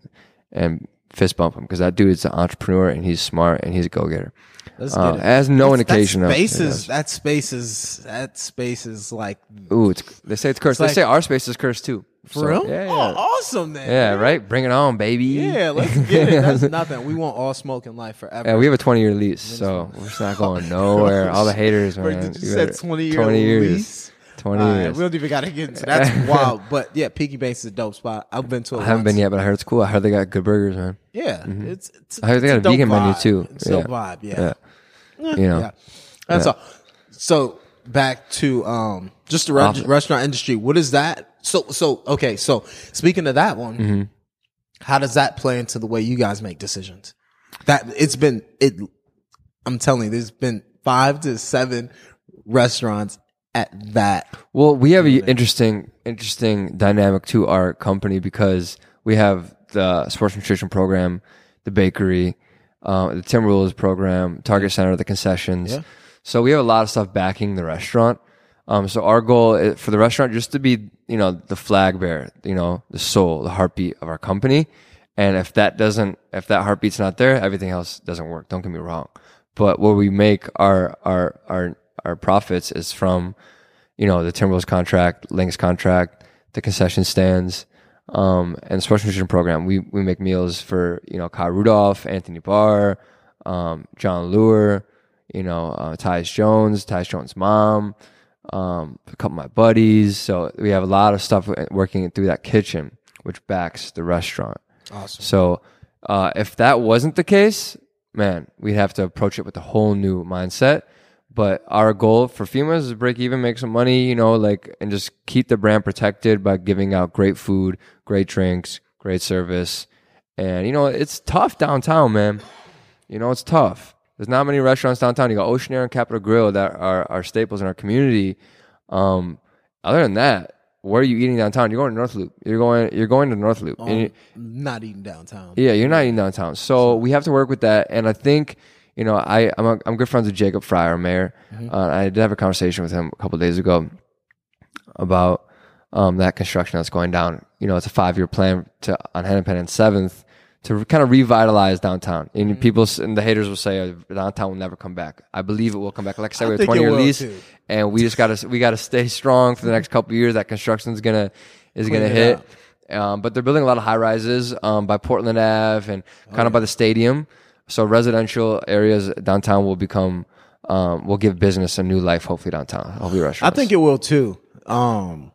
and fist bump him because that dude's an entrepreneur and he's smart and he's a go getter. Let's Uh, get it. has no That's- indication that of space yeah. is that space is that space is like Ooh, it's they say it's cursed. like- they say our space is cursed too. for So, real. Yeah, Oh, awesome then. yeah, right. Bring it on, baby. Yeah, let's get it. That's nothing. We want all smoke in life forever. Yeah, we have a 20 year lease, so we're just not going nowhere. All the haters, man. did you You said 20 year 20 years. lease? 20 All right, years. we don't even got to get into that's wild. But yeah, Piggy Banks is a dope spot. I've been to it. I haven't once. been yet, but I heard it's cool. I heard they got good burgers, man. Yeah, it's, it's I heard they got a vegan menu, too. It's Yeah. vibe. Yeah. Yeah. You know, Yeah. That's Yeah. all. So back to um just the re- restaurant industry. What is that? So so okay. So speaking of that one, Mm-hmm. how does that play into the way you guys make decisions? That it's been it. I'm telling you, there's been five to seven restaurants at that. Well, we have an interesting, interesting dynamic to our company because we have the sports nutrition program, the bakery, uh, the Timberwolves program, Target Center, the concessions. Yeah. So we have a lot of stuff backing the restaurant. Um, so our goal is for the restaurant just to be, you know, the flag bearer, you know, the soul, the heartbeat of our company. And if that doesn't, if that heartbeat's not there, everything else doesn't work. Don't get me wrong. But where we make our, our, our, our profits is from, you know, the Timberwolves contract, Lynx contract, the concession stands, um, and the sports nutrition program. We, we make meals for, you know, Kyle Rudolph, Anthony Barr, um, Jon Leuer, you know, uh, Tyus Jones, Tyus Jones' mom, um, a couple of my buddies. So we have a lot of stuff working through that kitchen, which backs the restaurant. Awesome. So uh, if that wasn't the case, man, we'd have to approach it with a whole new mindset. But our goal for Fhima is to break even, make some money, you know, like, and just keep the brand protected by giving out great food, great drinks, great service. And, you know, it's tough downtown, man. You know, it's tough. There's not many restaurants downtown. You got Oceanaire and Capital Grille that are, are staples in our community. Um, other than that, where are you eating downtown? You're going to North Loop. You're going, you're going to North Loop. And you- Not eating downtown. yeah, you're not eating downtown. So we have to work with that. And I think, you know, I, I'm, a, I'm good friends with Jacob Frey, our mayor. Uh, I did have a conversation with him a couple days ago about um, that construction that's going down. You know, it's a five year plan to on Hennepin and Seventh to kind of revitalize downtown. And people and the haters will say uh, downtown will never come back. I believe it will come back. Like I said, we have a 20 it year lease, too. and we just got to we got to stay strong for the next couple of years. That construction's gonna is gonna hit. Um, but they're building a lot of high rises um, by Portland Ave and Oh, kind of by the stadium. So residential areas downtown will become um, will give business a new life. Hopefully downtown. Hopefully I restaurants. think it will too. Um,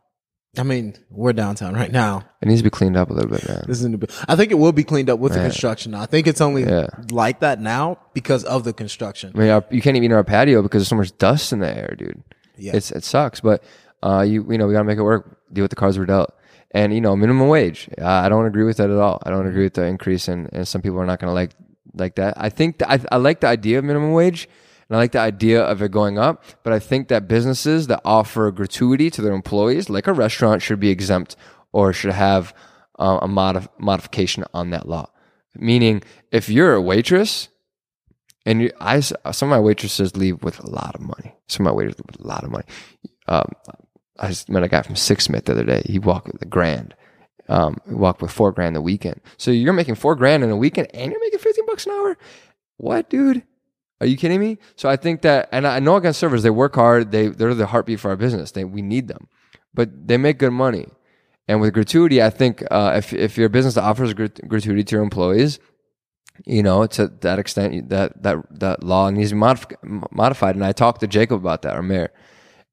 I mean, we're downtown right now. it needs to be cleaned up a little bit, man. This is the, I think it will be cleaned up with the construction. I think it's only Yeah. like that now because of the construction. I mean, our, you can't even eat in our patio because there's so much dust in the air, dude. Yeah. It's it sucks, but uh, you you know we gotta make it work. Deal with the cards we're dealt, and you know minimum wage. Uh, I don't agree with that at all. I don't agree with the increase, and, and some people are not gonna like like that. I think I, I like the idea of minimum wage, and I like the idea of it going up. But I think that businesses that offer gratuity to their employees, like a restaurant, should be exempt or should have uh, a modif- modification on that law. Meaning, if you're a waitress and you, I, some of my waitresses leave with a lot of money. Some of my waiters leave with a lot of money. Um, I just met a guy from Six Smith the other day. He walked with a grand. Um, he walked with four grand a weekend. So you're making four grand in a weekend and you're making 15 bucks an hour? What, dude? Are you kidding me? So I think that, and I know against servers, they work hard. They, they're the heartbeat for our business. They, we need them, but they make good money. And with gratuity, I think, uh, if, if you're business offers grat- gratuity to your employees, you know, to that extent, that that that law needs to be modif- modified. And I talked to Jacob about that, our mayor,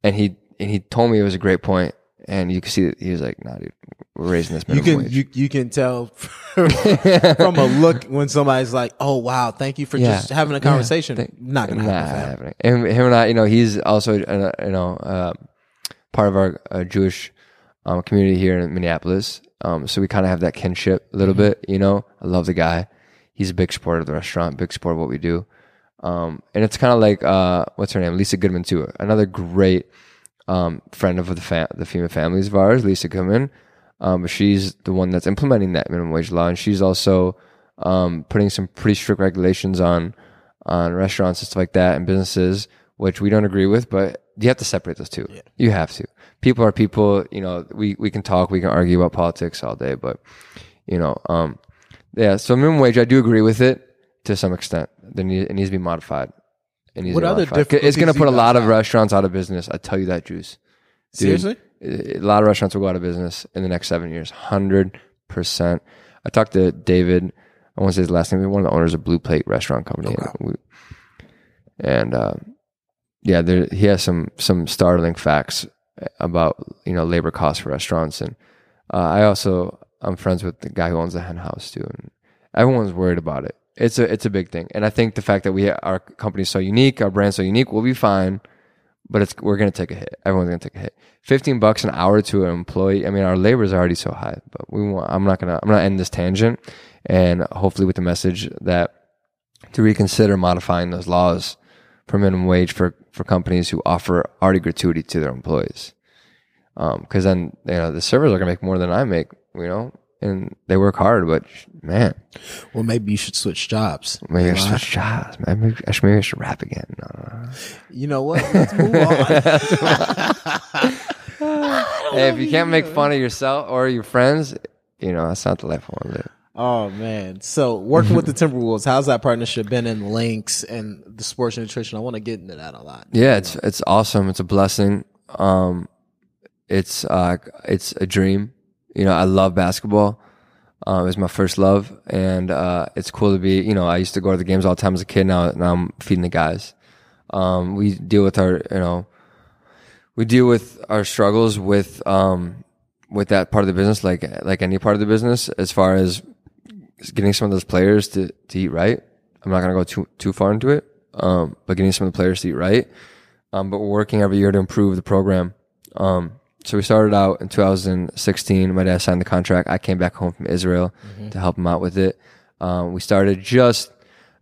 and he and he told me it was a great point. And you can see that he was like, "Nah, dude, we're raising this You minimum can wage." you, you can tell from a look when somebody's like, "Oh wow, thank you for Yeah. just having a Yeah. conversation." Not gonna Nah, happen. happening. And him and I, you know, he's also uh, you know uh, part of our uh, Jewish um, community here in Minneapolis. Um, so we kind of have that kinship a little Mm-hmm. bit. You know, I love the guy. He's a big supporter of the restaurant, big supporter of what we do. Um, and it's kind of like uh, what's her name, Lisa Goodman too, another great um, friend of the fa- the female families of ours, Lisa Goodman. Um, she's the one that's implementing that minimum wage law, and she's also um, putting some pretty strict regulations on on restaurants and stuff like that and businesses, which we don't agree with. But you have to separate those two. You have to. People are people. You know, we we can talk, we can argue about politics all day, but you know, um, yeah. So minimum wage, I do agree with it to some extent. There need, it needs to be modified. It needs What other modified. It's going to put a lot of restaurants out of business. I tell you that, Juice. Dude, Seriously? a lot of restaurants will go out of business in the next seven years. Hundred percent. I talked to David. I want to say his last name. One of the owners of Blue Plate Restaurant Company, and, we, and uh, yeah, there, he has some some startling facts about you know labor costs for restaurants. And uh, I also I'm friends with the guy who owns the Hen House too, and everyone's worried about it. It's a it's a big thing, and I think the fact that we our company's so unique, our brand's so unique, we'll be fine but it's we're gonna take a hit. Everyone's gonna take a hit. Fifteen bucks an hour to an employee. I mean, our labor is already so high, but we want. I'm not gonna. I'm gonna end this tangent, and hopefully with the message that to reconsider modifying those laws for minimum wage for for companies who offer already gratuity to their employees. Um, because then you know the servers are gonna make more than I make. You know, and they work hard, but man, Well, maybe you should switch jobs. maybe I should switch jobs. Maybe I should, maybe I should rap again. No. You know what? Let's move on. Hey, if you can't make fun of yourself or your friends, you know that's not the life I want to live. oh man. So working with the Timberwolves, how's that partnership been in Lynx and the sports nutrition? I want to get into that a lot. Yeah, it's it's awesome. It's a blessing. Um, it's uh, it's a dream. You know, I love basketball. Um, it's my first love, and uh, it's cool to be. You know, I used to go to the games all the time as a kid. Now, now I'm feeding the guys. Um, we deal with our, you know, we deal with our struggles with um, with that part of the business, like like any part of the business, as far as getting some of those players to, to eat right. I'm not gonna go too too far into it, um, but getting some of the players to eat right. um, but we're working every year to improve the program. Um, so we started out in 2016. My dad signed the contract. I came back home from Israel to help him out with it. Um, we started just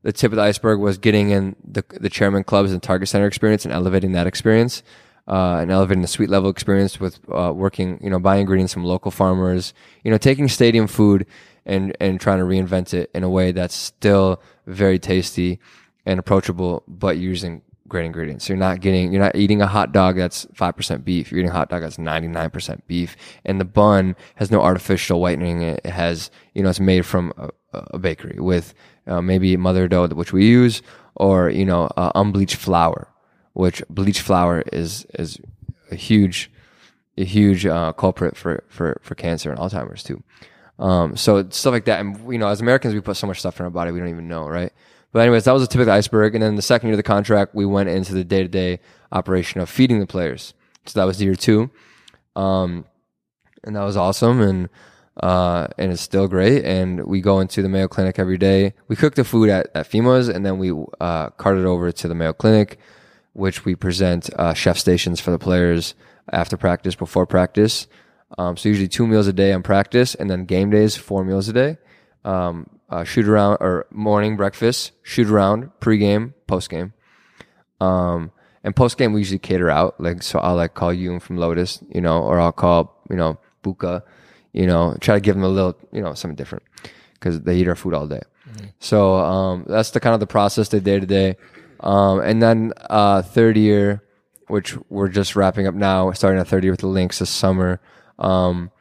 the tip of the iceberg was getting in the the chairman clubs and target center experience and elevating that experience. Uh, and elevating the suite level experience with uh, working, you know, buying ingredients from local farmers, you know, taking stadium food and and trying to reinvent it in a way that's still very tasty and approachable, but using great ingredients. So you're not getting, you're not eating a hot dog that's five percent beef. You're eating a hot dog that's ninety nine percent beef, and the bun has no artificial whitening. It has, you know, it's made from a, a bakery with uh, maybe mother dough, which we use, or you know, uh, unbleached flour, which bleached flour is is a huge, a huge uh, culprit for for for cancer and Alzheimer's too. Um, so stuff like that, and you know, as Americans, we put so much stuff in our body we don't even know, right? But anyways, that was the tip of the iceberg. And then the second year of the contract, we went into the day to day operation of feeding the players. So that was year two, um, and that was awesome, and uh, and it's still great. And we go into the Mayo Clinic every day. We cook the food at at Fhima's, and then we uh, cart it over to the Mayo Clinic, which we present uh, chef stations for the players after practice, before practice. Um, so usually two meals a day on practice, and then game days four meals a day. Um, uh, shoot around or morning breakfast, shoot around, pregame, postgame. Um, and postgame we usually cater out. Like so, I'll like call you from Lotus, you know, or I'll call you know Buka, you know, try to give them a little, you know, something different because they eat our food all day. So um, that's the kind of the process, the day to day. Um, and then uh, third year, which we're just wrapping up now, starting our third year with the Lynx this summer. Um,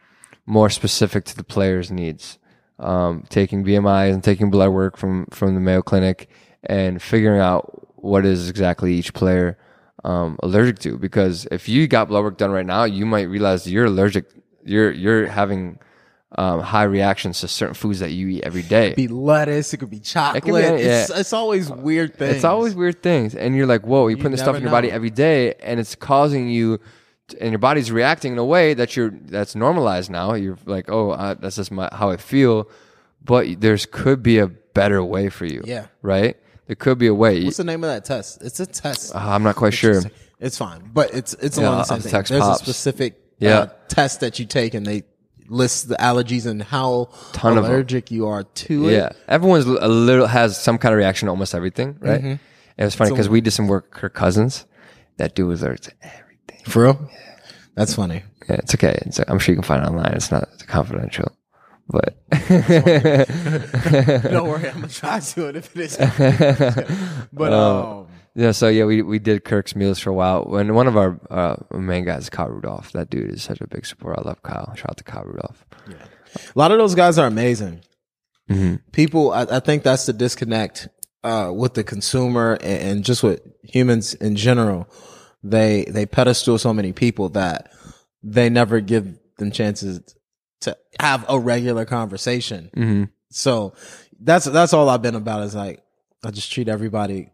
more specific to the player's needs. Um, taking BMIs and taking blood work from from the Mayo Clinic and figuring out what is exactly each player um, allergic to. Because if you got blood work done right now, you might realize you're allergic. You're you're having um, high reactions to certain foods that you eat every day. be lettuce. It could be chocolate. could be any- it's, yeah. it's always weird things. It's always weird things, and you're like, "Whoa!" You're putting this stuff in your body every day, and it's causing you, and your body's reacting in a way that you're that's normalized now. You're like, "Oh, uh, that's just my, how I feel," but there's could be a better way for you. Yeah. right. There could be a way. What's the name of that test? It's a test. Uh, I'm not quite sure. It's fine, but it's it's Yeah, along the same thing. text There's Pops. a specific Yeah. uh, test that you take, and they list the allergies and how Ton allergic you are to it. Yeah, everyone's a little has some kind of reaction to almost everything, right? Mm-hmm. It was funny because we did some work Kirk Cousins. That dude was allergic to everything. For real? That's funny. Yeah, it's okay. It's, I'm sure you can find it online. It's not confidential, but Don't worry, I'm gonna try to do it if it is. but um, yeah. So yeah, we we did Kirk's meals for a while. When one of our uh, main guys, Kyle Rudolph, that dude is such a big supporter. I love Kyle. Shout out to Kyle Rudolph. Yeah, a lot of those guys are amazing. Mm-hmm. People, I, I think that's the disconnect uh, with the consumer and, and just with humans in general. They they pedestal so many people that they never give them chances to have a regular conversation. Mm-hmm. So that's that's all I've been about is like I just treat everybody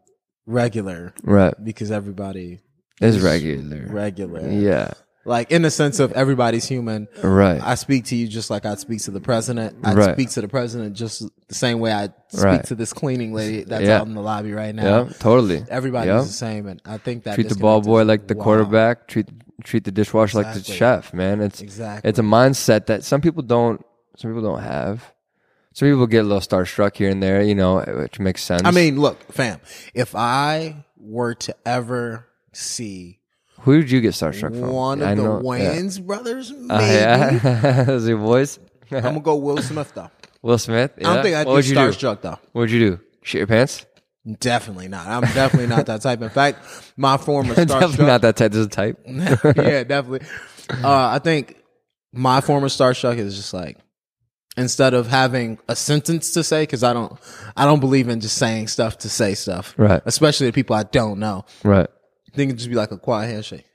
regular Right, because everybody is regular. regular. Yeah, Like in the sense of everybody's human. right. I speak to you just like I'd speak to the president. I Right. speak to the president just the same way I speak Right. to this cleaning lady that's Yeah. out in the lobby right now. yeah, totally. Everybody's Yeah. the same, and I think that treat the ball boy like the wild. quarterback. Treat treat the dishwasher like the chef. Man, it's Exactly. it's a mindset that some people don't. Some people don't have. Some people get a little starstruck here and there, you know, which makes sense. I mean, look, fam. If I were to ever see who did you get starstruck from? one of I the know- yeah. Brothers, maybe Uh, yeah, those your boys. I'm gonna go Will Smith though. Will Smith. I don't think I'd what be you do? starstruck though. What'd you do? Shit your pants? Definitely not. I'm definitely not that type. In fact, my former starstruck. Definitely starstruck. not that type. There's a type. yeah, definitely. Uh, I think my former starstruck is just like instead of having a sentence to say, because I don't, I don't believe in just saying stuff to say stuff, Right. Especially to people I don't know. Right. Think it'd just be like a quiet handshake.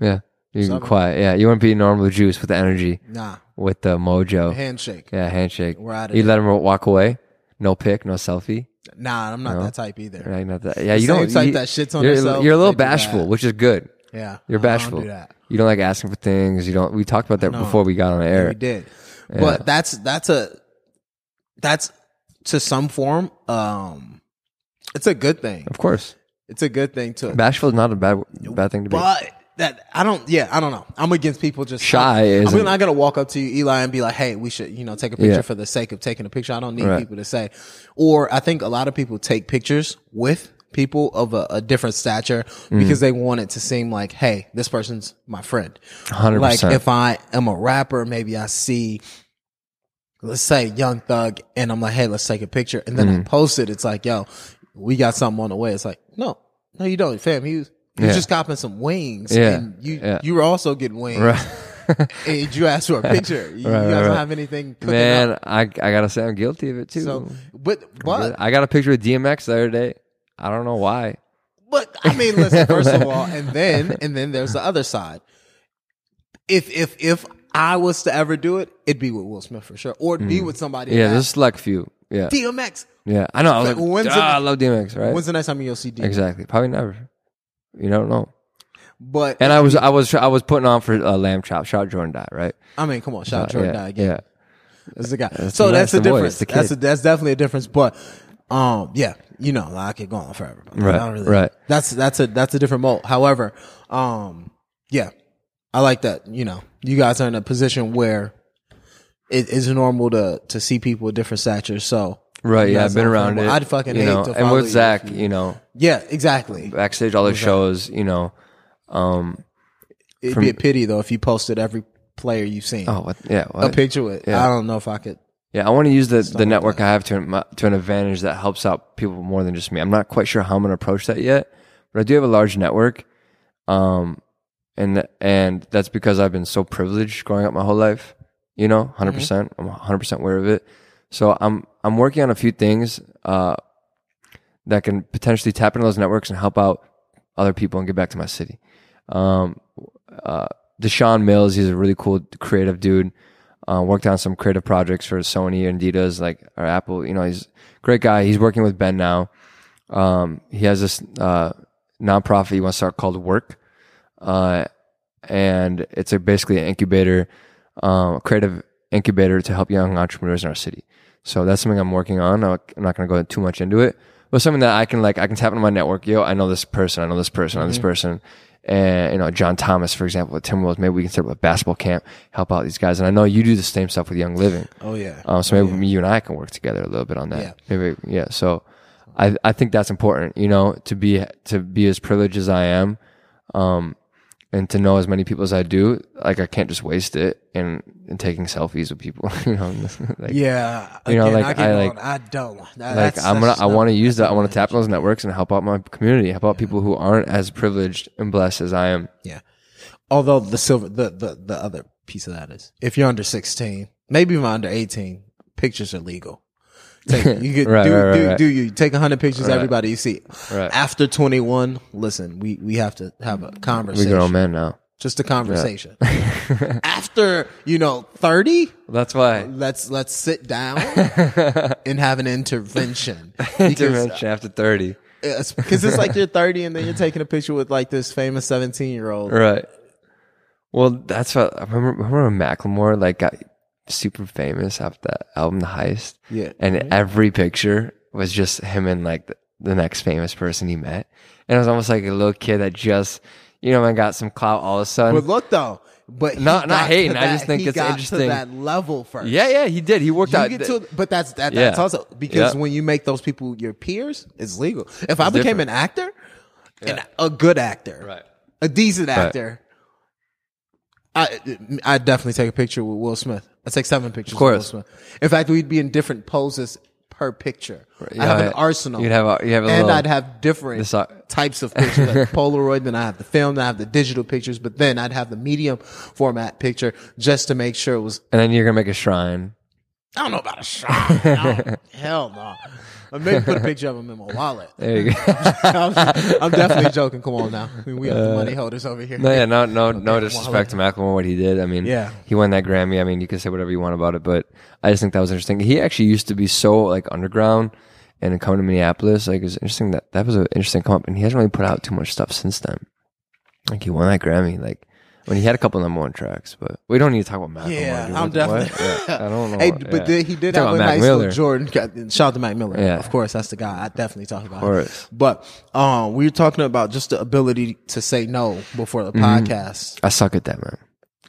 Yeah. You can Something. quiet. Yeah. You want to be normal juice with the energy, Nah, with the mojo. handshake. Yeah. Handshake. We're outta You there. let him walk away. No pic. No selfie. Nah, I'm not that type either. Right, not that. Yeah, you Same don't. type you, that shits on you're, You're a little they do bashful, that. which is good. Yeah, You're I don't bashful. do that. You don't like asking for things. You don't. We talked about that No. before we got on air. We did, but that's that's a that's to some form. Um, it's a good thing. Of course. It's a good thing too. Bashful is not a bad bad thing to be. But that I don't. Yeah, I don't know. I'm against people just Shy I'm, not gonna walk up to you, Eli, and be like, "Hey, we should, you know, take a picture Yeah. for the sake of taking a picture." I don't need Right. people to say. Or I think a lot of people take pictures with people of a, a different stature Mm-hmm. because they want it to seem like, "Hey, this person's my friend." 100%. Like if I am a rapper, maybe I see. Let's say Young Thug, and I'm like, "Hey, let's take a picture," and then Mm-hmm. I post it. It's like, "Yo, we got something on the way." It's like, "No, no, you don't, fam. He was, he was Yeah. just copping some wings, Yeah. and you Yeah. you were also getting wings, Right. and you asked for a picture. You, Right, you guys right, don't have anything cooking Man, up. I I gotta say I'm guilty of it too. So, but but I got a picture with DMX the other day. I don't know why. But I mean, listen. First of all, and then and then there's the other side. If if if I was to ever do it, it'd be with Will Smith for sure, or it'd be with somebody. Mm. Yeah, there's a select few. Yeah, DMX. Yeah. I know. I was But like, when's the- ah, I love DMX, right? When's the next time you'll see DMX? Exactly. Probably never. You don't know. But And I was I was I was putting on for uh, Lamb Chop. Shout out Jordan Dye, right? I mean, come on, shout out Jordan yeah, Dye again. Yeah. That's the guy. So the- that's that's the the boy, difference. it's the That's a, kid. that's definitely a difference. But um, yeah, you know, I could go on forever. But Right, I don't really, right. That's that's a that's a different mold. However, um, yeah, I like that. You know, you guys are in a position where it is normal to to see people with different statures. So Right. Yeah. I've been around it. I'd fucking you hate know, to and follow with you Zach, if you know, yeah, exactly. backstage, all the shows, you know, um, It'd from- be a pity though if you posted every player you've seen oh, what, yeah, a what? picture with. Yeah. I don't know if I could. Yeah, I want to use the, the network I have to my- to an advantage that helps out people more than just me. I'm not quite sure how I'm going to approach that yet, but I do have a large network, um, and and that's because I've been so privileged growing up my whole life. You know, 100. percent I'm 100 percent aware of it. So I'm I'm working on a few things uh, that can potentially tap into those networks and help out other people and get back to my city. Um, uh, Deshaun Mills, he's a really cool creative dude. Uh, worked on some creative projects for Sony and Adidas, like or Apple. You know, he's a great guy. He's working with Ben now. Um, he has this uh, nonprofit he wants to start called Work, uh, and it's a basically an incubator, um, creative incubator to help young entrepreneurs in our city. So that's something I'm working on. I'm not going to go too much into it, but something that I can like I can tap into my network. Yo, I know this person. I know this person. I know this person. And you know, John Thomas, for example, at Timberwolves, maybe we can set up a basketball camp, help out these guys. And I know you do the same stuff with Young Living. Oh yeah. Um, so maybe you and I can work together a little bit on that. Yeah. Maybe, yeah. So I, I think that's important, you know, to be, to be as privileged as I am, um, and to know as many people as I do. Like I can't just waste it in, in taking selfies with people, you know, like, Yeah, You know, again, like, I, I, like- I don't. That- like I'm gonna, I want to use that. I want to tap those networks and help out my community, help out people who aren't as privileged and blessed as I am. Yeah. Although the silver, the, the, the other piece of that is if you're under 16, maybe even under 18, pictures are legal. Take, you get, Right, do, right, do, right. do you take 100 pictures, everybody you see. Right. After 21, listen, we, we have to have a conversation. We grown men now. Just a conversation. After, you know, 30, That's why. let's, let's sit down and have an intervention. Because Intervention after 30. cause it's like you're 30 and then you're taking a picture with like this famous 17 year old. Right. Well, that's what I remember. Remember Macklemore like got super famous after that album, The Heist, Yeah. and mm-hmm. every picture was just him and like the, the next famous person he met, and it was almost like a little kid that just, you know, man, got some clout all of a sudden. But look though, but Not- not hating, to I just think he it's got interesting. To that level first. yeah, yeah, he did. He worked You out. get to, but that's that, Yeah. that's also because Yeah. when you make those people your peers, it's legal. If I became different. an actor, and a good actor, right. a decent actor, I I definitely take a picture with Will Smith. I take seven pictures. Of course. Smith. In fact, we'd be in different poses per picture. I have an arsenal. You'd have a, you have a and little, I'd have different this, uh, types of pictures, like Polaroid. Then I have the film. Then I have the digital pictures. But then I'd have the medium format picture just to make sure it was. and then you're gonna make a shrine. I don't know about a shot. No, hell no. Or maybe put a picture of him in my wallet. There you go. I'm, I'm definitely joking. Come on now. We have the uh, money holders over here. No, yeah, no, no, no well, disrespect to Macklemore what he did. I mean, Yeah. he won that Grammy. I mean, you can say whatever you want about it, but I just think that was interesting. He actually used to be so like underground and come to Minneapolis. Like it was interesting that that was an interesting come up, and he hasn't really put out too much stuff since then. Like he won that Grammy. Like when he had a couple number one tracks, but we don't need to talk about Mac. Yeah. I'm definitely. Yeah, I don't know. Hey, yeah. but then he did Talk have a Mac nice Miller. little Jordan. Shout out to Mac Miller. Yeah. Of course, that's the guy I definitely talk about. Of course. But um, we were talking about just the ability to say no before the Mm-hmm. podcast. I suck at that, man.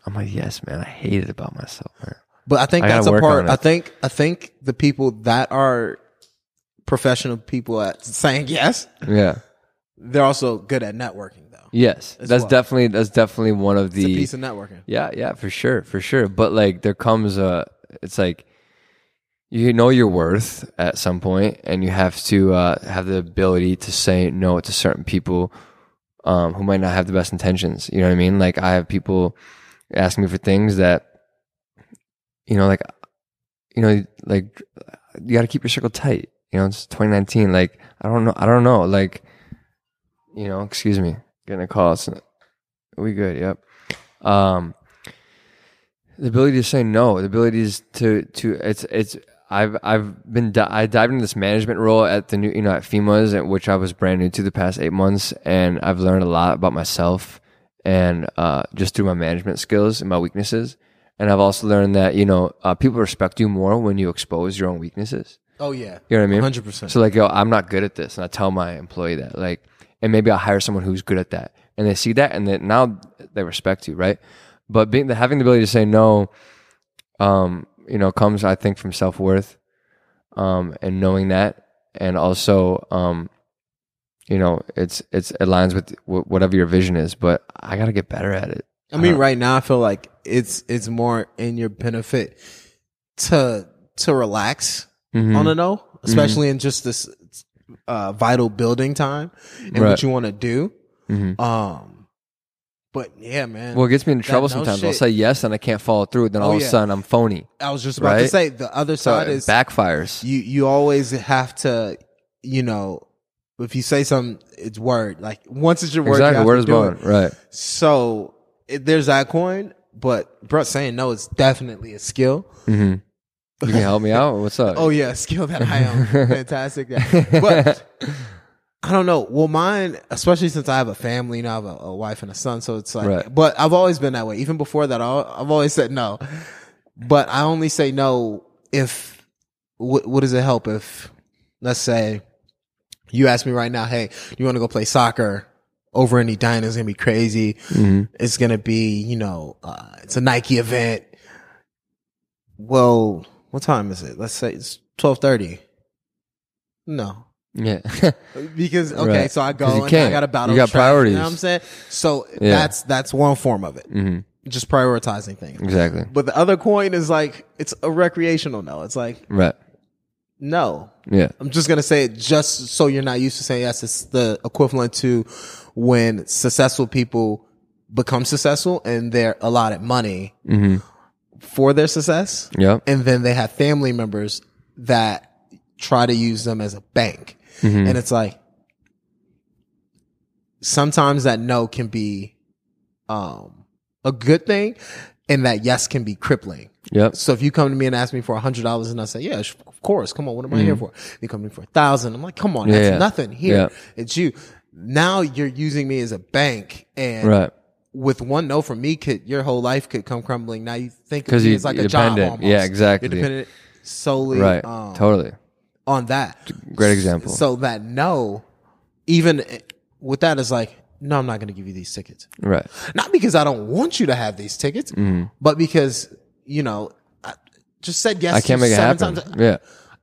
I'm like, yes, man. I hate it about myself, man. But I think I that's a part. I think I think the people that are professional people at saying yes, Yeah. they're also good at networking. Yes, that's well. definitely that's definitely one of it's a the piece of networking. Yeah, yeah, for sure, for sure. But like, there comes a, it's like, you know your worth at some point, and you have to uh, have the ability to say no to certain people um, who might not have the best intentions. You know what I mean? Like, I have people asking me for things that, you know, like, you know, like you got to keep your circle tight. You know, it's 2019. Like, I don't know, I don't know. Like, you know, excuse me, getting a call. It's, we good? Yep. Um, the ability to say no, the ability is to to it's it's I've I've been di- I dived into this management role at the new you know at Fhima's at which I was brand new to the past eight months and I've learned a lot about myself and uh, just through my management skills and my weaknesses and I've also learned that you know uh, people respect you more when you expose your own weaknesses. Oh yeah, You know what I mean? hundred percent. So like, yo, I'm not good at this, and I tell my employee that, like, and maybe I'll hire someone who's good at that, and they see that, and then now they respect you, right? But being the, having the ability to say no, um, you know, comes I think from self worth, um, and knowing that, and also, um, you know, it's it's it aligns with wh- whatever your vision is. But I got to get better at it. I mean, right now I feel like it's it's more in your benefit to to relax Mhm. on a no, especially in just this uh, vital building time and Right. what you want to do. Mhm. Um, but yeah, man. Well, it gets me into trouble sometimes. I'll say yes, and I can't follow through. Then all Oh, of a sudden, I'm phony. I was just about to say the other So side it is backfires. you you always have to you know if you say something it's word like once it's your word exactly. have Word is bond. Right. so it, there's that coin but bro saying no is definitely a skill hmm You can help me out. What's up? oh yeah skill that i am fantastic at. but i don't know well mine especially since i have a family you know i have a, a wife and a son so it's like Right. but i've always been that way even before that I'll, i've always said no but i only say no if what, what does it help if let's say you ask me right now hey you want to go play soccer over in Edina is gonna be crazy. Mhm. It's gonna be, you know, uh, it's a Nike event. Well, what time is it? Let's say it's twelve thirty. No, Yeah. because okay, Right. so I go and I can't. got a battle. You got traffic, priorities. You know what I'm saying? So Yeah. that's that's one form of it. hmm Just prioritizing things. Exactly. But the other coin is like it's a recreational no. It's like Right. no. Yeah. I'm just gonna say it just so you're not used to saying yes. It's the equivalent to when successful people become successful and they're allotted money hmm for their success, Yeah. and then they have family members that try to use them as a bank, and it's like sometimes that no can be um a good thing, and that yes can be crippling. Yep. So if you come to me and ask me for a hundred dollars and I say, yeah, of course, come on, what am I here for? You come to me for a thousand. I'm like, come on, that's Mm-hmm. Yeah. nothing here. Yeah. It's you. Now you're using me as a bank and Right. With one no from me could, your whole life could come crumbling. Now you think of 'Cause me you- as like a job almost. Yeah, exactly. You're dependent solely Right. um, totally. on that. Great example. So that no, even with that is like, no, I'm not going to give you these tickets. Right. Not because I don't want you to have these tickets, but because, you know, I just said yes I can't make it happen. times. Yeah.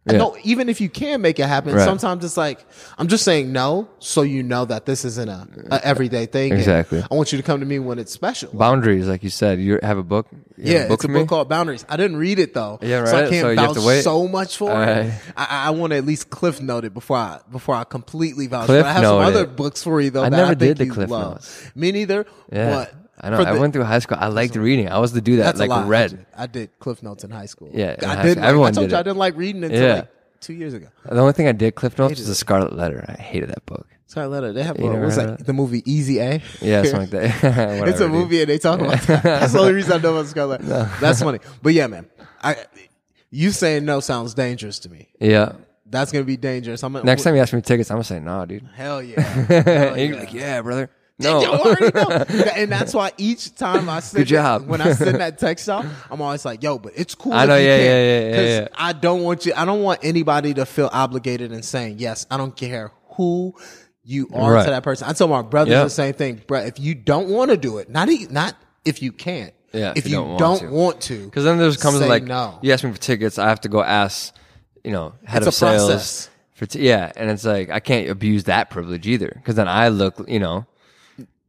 Yeah. No, even if you can make it happen, Right. sometimes it's like I'm just saying no, so you know that this isn't a, a everyday thing. Exactly. I want you to come to me when it's special. Boundaries, like you said. You have a book. Yeah, a book it's a me? book called Boundaries. I didn't read it though, Yeah, so I right. can't So vouch so much for All it. right. I, I want to at least cliff note it before I before I completely vouch. Cliff but I have some other it. books for you though. I that never I did the Cliff love. Notes. Me neither. Yeah. but I know. for I went through high school. I liked reading. I was to do that. Like read. I did Cliff Notes in high school. Yeah, I did. Like, Everyone I told did you I didn't like reading until Yeah. like two years ago. The only thing I did Cliff Notes was the. Scarlet Letter. I hated that book. Sorry, letter. They have You uh, what was that? it? The movie Easy A. Yeah, something like that. it's a dude. movie and they talk about that. That's the only reason I know about Scarlet. letter That's funny. But yeah, man, I you saying no sounds dangerous to me. Yeah. That's gonna be dangerous. I'm gonna, Next time you ask me tickets, I'm gonna say, nah, dude. hell yeah. Hell and you're yeah. like, yeah, brother. No. You already know. And that's why each time I send Good job. when I send that text out, I'm always like, yo, but it's cool. I if know, you yeah, yeah, yeah, yeah, yeah. I don't want you I don't want anybody to feel obligated in saying, yes, I don't care who you are Right. to that person. I tell my brothers Yeah. the same thing. Bro, if you don't want to do it, not e- not if you can't. Yeah, If, you, don't, want to. Because then there's comes like no. you ask me for tickets, I have to go ask, you know, head It's of a sales process. for t- yeah, and it's like I can't abuse that privilege either because then I look, you know,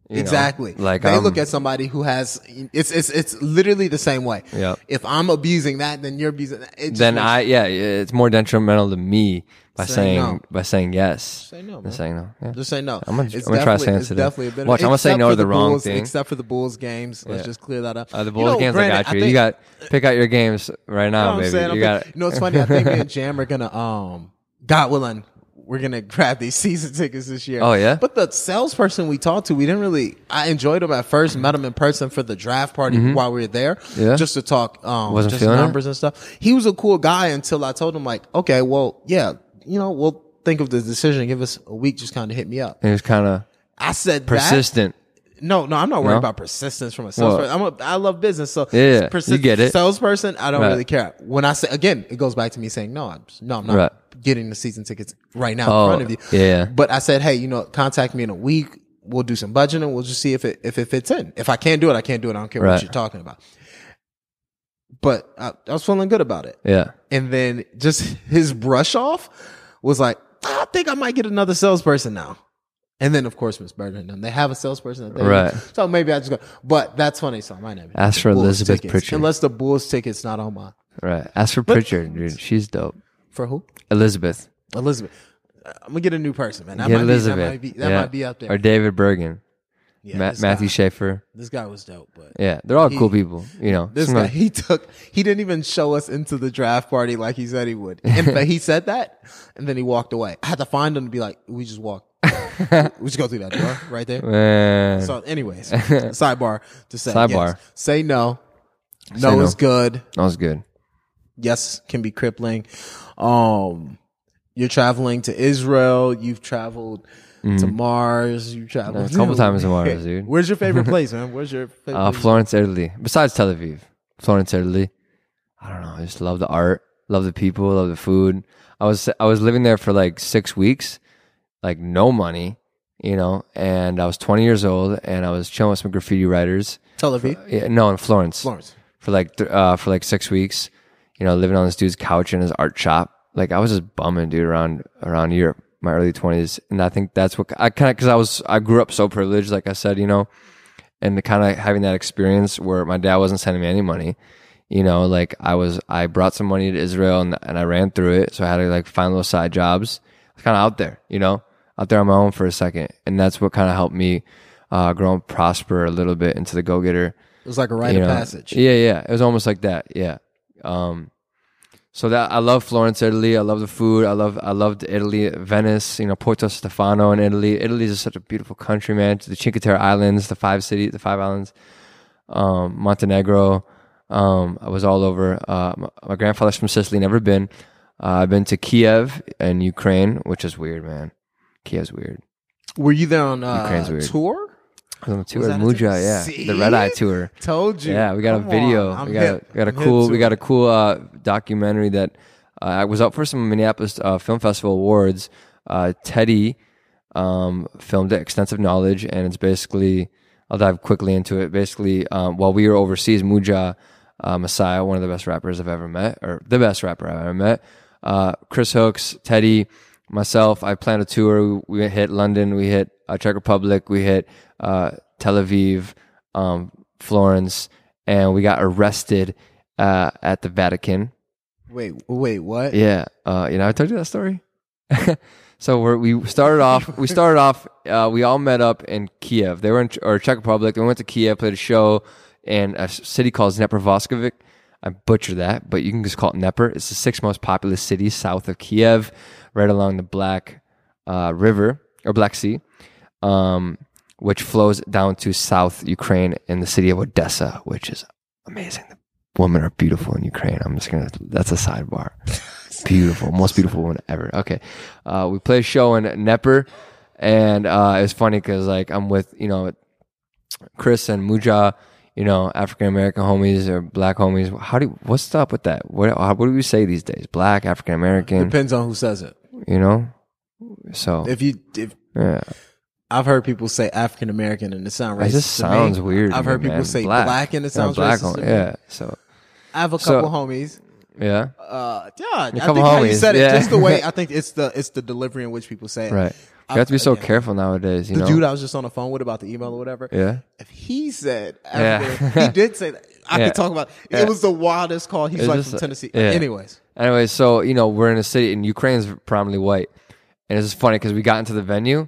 you know, Exactly. like they I'm- look at somebody who has it's it's it's literally the same way. Yeah. If I'm abusing that, then you're abusing that. It just then I yeah, it's more detrimental to me by Saying saying no. by saying yes. Say no, man. saying no. Yeah. Just say no. I'm gonna- It's I'm gonna try to say yes today. definitely a benefit. Watch, I'm gonna say no to the wrong Bulls, thing. Except for the Bulls games. Let's just clear that up. Uh, the You Bulls know, games, granted, I got you. think- you got pick out your games right you know now, baby. saying? You I'm got think- you know, it's funny. I think me and Jam are gonna, um, God willing, we're gonna grab these season tickets this year. Oh, yeah? But the salesperson we talked to, we didn't really. I enjoyed him at first. Met him in person for the draft party while we were there. Mm-hmm. Yeah? Just to talk, um, Wasn't just feeling it? numbers and stuff. He was a cool guy until I told him like, okay, well, yeah, you know, we'll think of the decision. Give us a week. Just kind of hit me up. it was kind of I said that. No, no, I'm not worried No? about persistence from a salesperson. I'm a, I love business, so Yeah, you get it. Salesperson, I don't Right. really care. When I say again, it goes back to me saying no. I'm no, I'm not Right. getting the season tickets right now Oh, in front of you. yeah. But I said, hey, you know, contact me in a week. We'll do some budgeting. We'll just see if it if it fits in. If I can't do it, I can't do it. I don't care Right. what you're talking about. But I, I was feeling good about it. Yeah. And then just his brush off was like, I think I might get another salesperson now. And then of course Miss Burton and them. They have a salesperson that they Right. So maybe I just go. But that's funny. So might not. Ask for Bulls Elizabeth tickets, Pritchard. Unless the Bulls ticket's not on my Right. Ask for Pritchard, dude. She's dope. for who? Elizabeth. Elizabeth. Uh, I'm gonna get a new person, man. That might Elizabeth. be that might be that Yeah. might be up there. Or David Bergen. yeah, Ma- Matthew guy, Schaefer. this guy was dope, but Yeah. They're all He- cool people. You know. This guy, he took, he didn't even show us into the draft party like he said he would. In fact, he said that, and then he walked away. I had to find him to be like, we just walk, we just go through that door right there. Man. So, anyways, sidebar to say, Sidebar. yes. say no. No no. is good. No is good. Yes, can be crippling. Um, you're traveling to Israel. You've traveled to Mars. You traveled Mm-hmm. A couple times to Mars, dude. Where's your favorite place, man? Where's your favorite Uh, place? Florence, Italy. Besides Tel Aviv, Florence, Italy. I don't know. I just love the art, love the people, love the food. I was I was living there for like six weeks, like no money, you know, and I was 20 years old, and I was chilling with some graffiti writers. Tel Aviv, Yeah, no, in Florence, Florence. for like th- uh, for like six weeks, you know, living on this dude's couch in his art shop. Like I was just bumming, dude, around around Europe, my early 20s, and I think that's what I kind of because I was I grew up so privileged, like I said, you know, and kind of having that experience where my dad wasn't sending me any money you know? Like i was i brought some money to israel and, and i ran through it. So i had to like find little side jobs. I was kind of out there you know out there on my own for a second and that's what kind of helped me uh, grow and prosper a little bit into the go-getter It was like a rite you of know. passage. yeah yeah it was almost like that yeah um so that I love Florence, Italy. I love the food. I love I loved Italy, Venice, you know, Porto Stefano in Italy. Italy is such a beautiful country, man. The Cinque Terre Islands, the five cities, the five islands, um, Montenegro. Um, I was all over. Uh, my, my grandfather's from Sicily. Never been. Uh, I've been to Kiev and Ukraine, which is weird, man. Kiev's weird. Were you there on uh, Ukraine's weird. tour? I was on the tour, that a Muja, tour? yeah, See? the Red Eye tour. Told you. Yeah, we got Come a video. we got a, we got a I'm cool we got a cool uh, documentary that uh, I was up for some Minneapolis uh, Film Festival awards. Uh, Teddy um, filmed it, Extensive Knowledge, and it's basically I'll dive quickly into it. Basically, um, while we were overseas, Muja uh, Messiah, one of the best rappers I've ever met, or the best rapper I've ever met, uh, Chris Hooks, Teddy, myself. I planned a tour. We hit London, we hit uh, Czech Republic, we hit uh, Tel Aviv, um, Florence, and we got arrested uh, at the Vatican. Wait, wait, what? Yeah, uh, you know, I told you that story. so we're, we started off. We started off. Uh, we all met up in Kiev. They were in or Czech Republic. We went to Kiev, played a show in a city called Dnepropetrovsk. I butchered that, but you can just call it Dnepr. It's the sixth most populous city south of Kiev, right along the Black uh, River or Black Sea, um, which flows down to South Ukraine in the city of Odessa, which is amazing. The women are beautiful in Ukraine. I'm just gonna. That's a sidebar. Beautiful, most beautiful woman ever. Okay, uh, we play a show in Dnepr, and uh, it was funny because like I'm with you know Chris and Muja, you know African American homies or black homies. How do you, what's up with that? What how, what do we say these days? Black African American, Depends on who says it. you know. So If you, if yeah, I've heard people say African American and it sounds racist. it just sounds weird. I've heard people say black, and it Yeah, sounds black. racist. yeah, so I have a So- couple homies. yeah, Uh, yeah, I think couple how you said it, yeah. just the way I think it's the it's the delivery in which people say it. right. I- You have to be so careful nowadays. You The know. dude I was just on the phone with about the email or whatever. yeah. If he said, Yeah. He did say that. I Yeah. could talk about. It Yeah. was the wildest call. He's like just from Tennessee. yeah. Anyways, Anyway, so you know we're in a city, and Ukraine's predominantly white, and it's just funny because we got into the venue,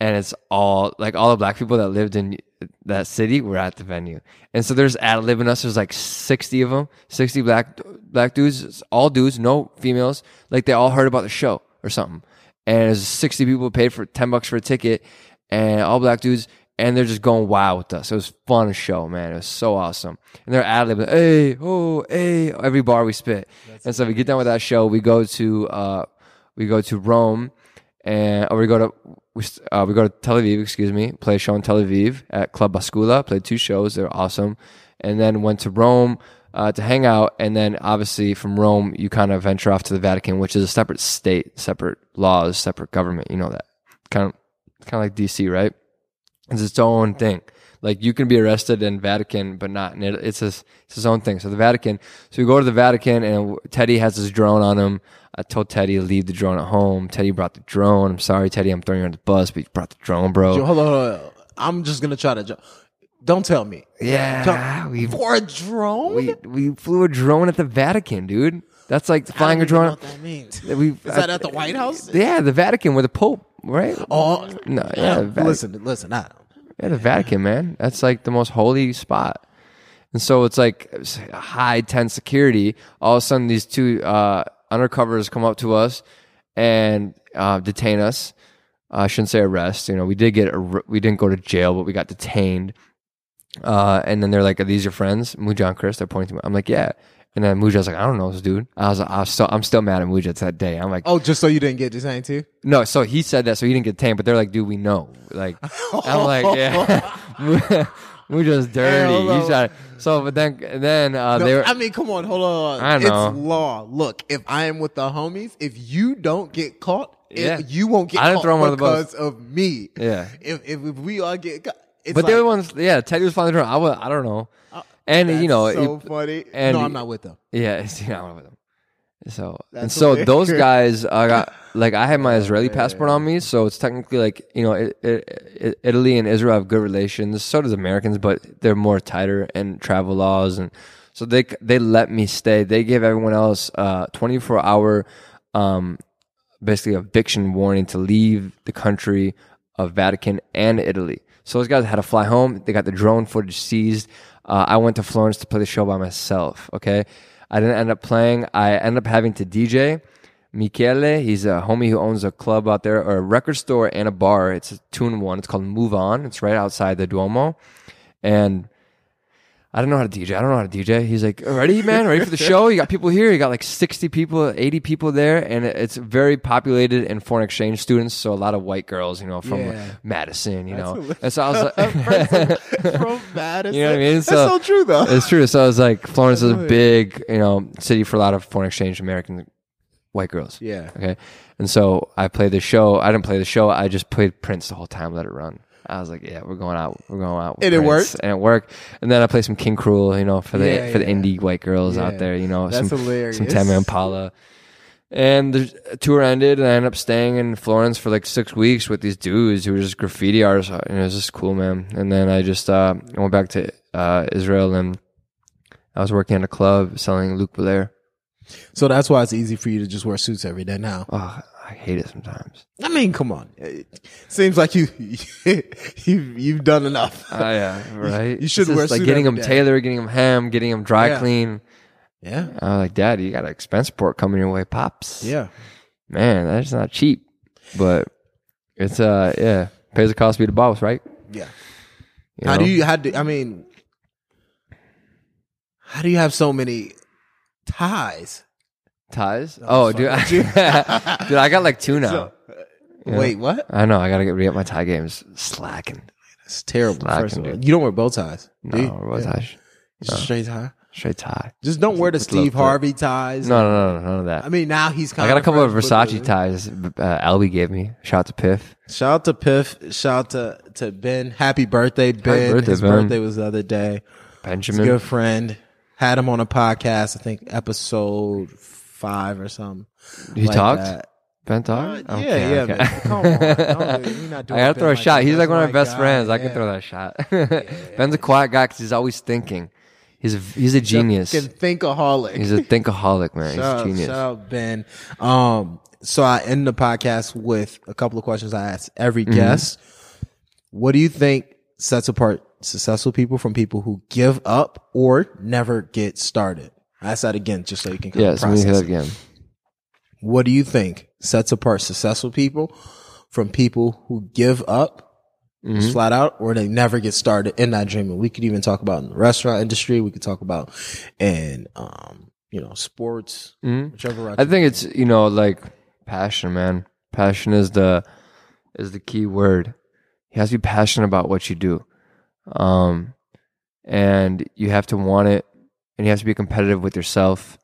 and it's all like all the black people that lived in that city were at the venue, and so there's ad libbing us. There's like sixty of them, sixty black black dudes, all dudes, no females. Like they all heard about the show or something, and there's sixty people paid for ten bucks for a ticket, and all black dudes. And they're just going wild with us. It was fun show, man. It was so awesome. And they're ad libbing, hey, oh, hey, every bar we spit. and so we get done with that show. We go to uh, we go to Rome, and or we go to we, uh, we go to Tel Aviv. Excuse me, play a show in Tel Aviv at Club Bascula. Played two shows. They're awesome. And then went to Rome uh, to hang out. And then obviously from Rome, you kind of venture off to the Vatican, which is a separate state, separate laws, separate government. You know that kind of kind of like DC, right? It's its own thing. Like you can be arrested in Vatican, but not in it. It's his, it's his own thing. So the Vatican. So we go to the Vatican, and Teddy has his drone on him. I told Teddy to leave the drone at home. Teddy brought the drone. I'm sorry, Teddy. I'm throwing you on the bus, but you brought the drone, bro. Yo, hold on, hold on. I'm just gonna try to. ju- Don't tell me. yeah, we For a drone? we we flew a drone at the Vatican, dude. That's like I flying a drone. what that means. We Is that at the White House? Yeah, the Vatican with the Pope, right? Oh no, yeah, Vatican. listen, listen. I, Yeah, the Vatican, man. That's like the most holy spot. And so it's like it's high tense security. All of a sudden, these two uh, undercovers come up to us and uh, detain us. Uh, I shouldn't say arrest. You know, we did get ar- we didn't go to jail, but we got detained. Uh, and then they're like, "Are these your friends?" Muja and Chris. They're pointing to me. I'm like, "Yeah." And then Muja's like, "I don't know this dude." I was, I was still, I'm still mad at Muja to that day. I'm like, oh, just so you didn't get detained too. no, so he said that, so he didn't get tamed. But they're like, dude, we know. Like, I'm like, yeah, we're just dirty. You try- so, but then, then uh, No, they were. I mean, come on, hold on. I know. It's law. Look, if I am with the homies, if you don't get caught, Yeah. you won't get I didn't caught throw him under the bus. because of me. Yeah. If if, if we all get caught, it's but like, were ones. Yeah, Teddy was flying the. I was. I don't know. And that's you know, so it- funny. and- no, I'm not with them. yeah, it's, you know, with them. So and so those guys, I got like I had my Israeli passport on me, so it's technically like you know, it, it, it, Italy and Israel have good relations. So does Americans, but they're more tighter and travel laws, and so they they let me stay. They gave everyone else uh 24 hour, um, basically eviction warning to leave the country of Vatican and Italy. So those guys had to fly home. They got the drone footage seized. Uh, I went to Florence to play the show by myself. Okay, I didn't end up playing. I ended up having to DJ. Michele, he's a homie who owns a club out there, or a record store and a bar. It's a two in one. It's called Move On. It's right outside the Duomo, and I don't know how to DJ. I don't know how to DJ. He's like, ready, man? Ready for the show? You got people here. You got like 60 people, 80 people there. And it's very populated in foreign exchange students. So a lot of white girls, you know, from Yeah. Madison, you know. And so I was like, From Madison. You know what I mean? That's So- so true, though. it's true. So I was like, Florence is a big, you know, city for a lot of foreign exchange American white girls. Yeah. Okay. And so I played the show. I didn't play the show. I just played Prince the whole time, let it run. I was like, yeah, we're going out. We're going out. And it worked? And it worked. And then I played some King Krule, you know, for the Yeah, for the yeah. indie white girls Yeah. out there, you know, That's some hilarious. some Tame Impala. And the tour ended, and I ended up staying in Florence for like six weeks with these dudes who were just graffiti artists, and it was just cool, man. And then I just uh, went back to uh, Israel, and I was working at a club selling Luc Belaire. So that's why it's easy for you to just wear suits every day now. Oh, I hate it sometimes. I mean, come on. It seems like you you you've done enough. Oh yeah, right. You should It's just wear like getting them day. tailored, getting them ham, getting them dry Yeah. clean. Yeah. I was like, Dad, you got an expense report coming your way, pops. Yeah. man, that's not cheap, but it's uh, yeah, pays the cost to be the boss, right? Yeah. You How know? do you how do I mean how do you have so many ties? Ties? Oh, dude, fuck dude, I got like two now. So, Wait, what? I know. I gotta get re up my tie games. Slacking. It's terrible. Slacking, First of all, dude. you don't wear bow ties. do No, you? what Yeah. tie? Just straight tie. Straight tie. Just don't wear the With Steve. Harvey ties. No, no, no, none of that. I mean, now he's kind I got a couple of with Versace ties. Uh, Albie gave me. Shout out to Piff. Shout out to Piff. Shout out to, to Ben. Happy birthday, Ben. birthday, His Ben. birthday was the other day. Benjamin. good friend. Had him on a podcast, I think episode five or something. He like talked. that. Ben talked. Uh, yeah, Okay, yeah, okay. man. Come on. Do- I doing gotta throw a like shot. He's like one of my best guy. friends. I can throw that shot. Ben's a quiet guy because he's always thinking. He's a, he's a genius. Fucking thinkaholic. He's a thinkaholic, man. Shout He's out, genius. shout out, Ben. Um, so I end the podcast with a couple of questions I ask every Mm-hmm. guest. What do you think sets apart successful people from people who give up or never get started? I ask that again, just so you can of let me hear that again. What do you think sets apart successful people from people who give up Mm-hmm. flat out or they never get started in that dream? And we could even talk about in the restaurant industry. We could talk about in, um, you know, sports, Mhm. whichever I think it's you know like passion, man. Passion is the is the key word. You have to be passionate about what you do, um, and you have to want it, and you have to be competitive with yourself.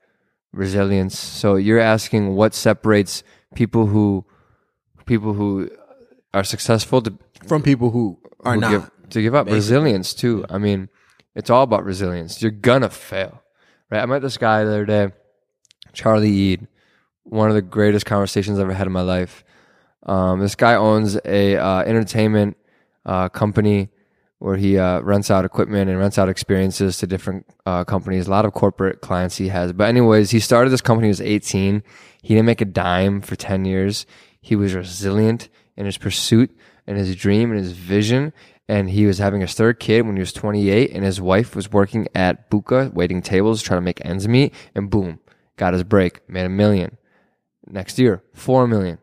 Resilience. So you're asking what separates people who people who are successful to from people who are who not. give, to give up. basically. Resilience too. I mean, it's all about resilience. You're gonna fail, right? I met this guy the other day, Charlie Eid, one of the greatest conversations I've ever had in my life. Um, this guy owns a uh, entertainment uh, company where he uh, rents out equipment and rents out experiences to different uh, companies. A lot of corporate clients he has. But anyways, he started this company. He was 18. He didn't make a dime for 10 years. He was resilient in his pursuit and his dream and his vision. And he was having his third kid when he was 28, and his wife was working at Buca, waiting tables, trying to make ends meet. And boom, got his break, made a million. Next year, four million.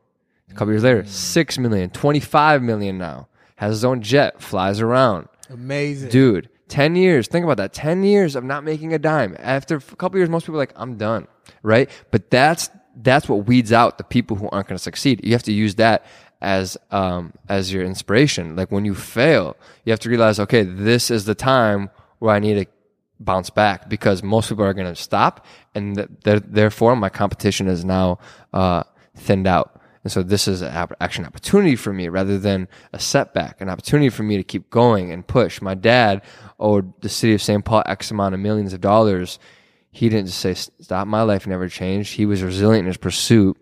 A couple years later, six million, 25 million now. Has his own jet, flies around. Amazing. Dude, 10 years. Think about that. 10 years of not making a dime. After a couple years, most people are like, I'm done. Right? But that's, that's what weeds out the people who aren't going to succeed. You have to use that as, um, as your inspiration. Like when you fail, you have to realize, okay, this is the time where I need to bounce back because most people are going to stop and th- th- therefore my competition is now, uh, thinned out. And so this is actually an opportunity for me rather than a setback, an opportunity for me to keep going and push. My dad owed the city of St. Paul X amount of millions of dollars. He didn't just say, stop, my life never changed. He was resilient in his pursuit.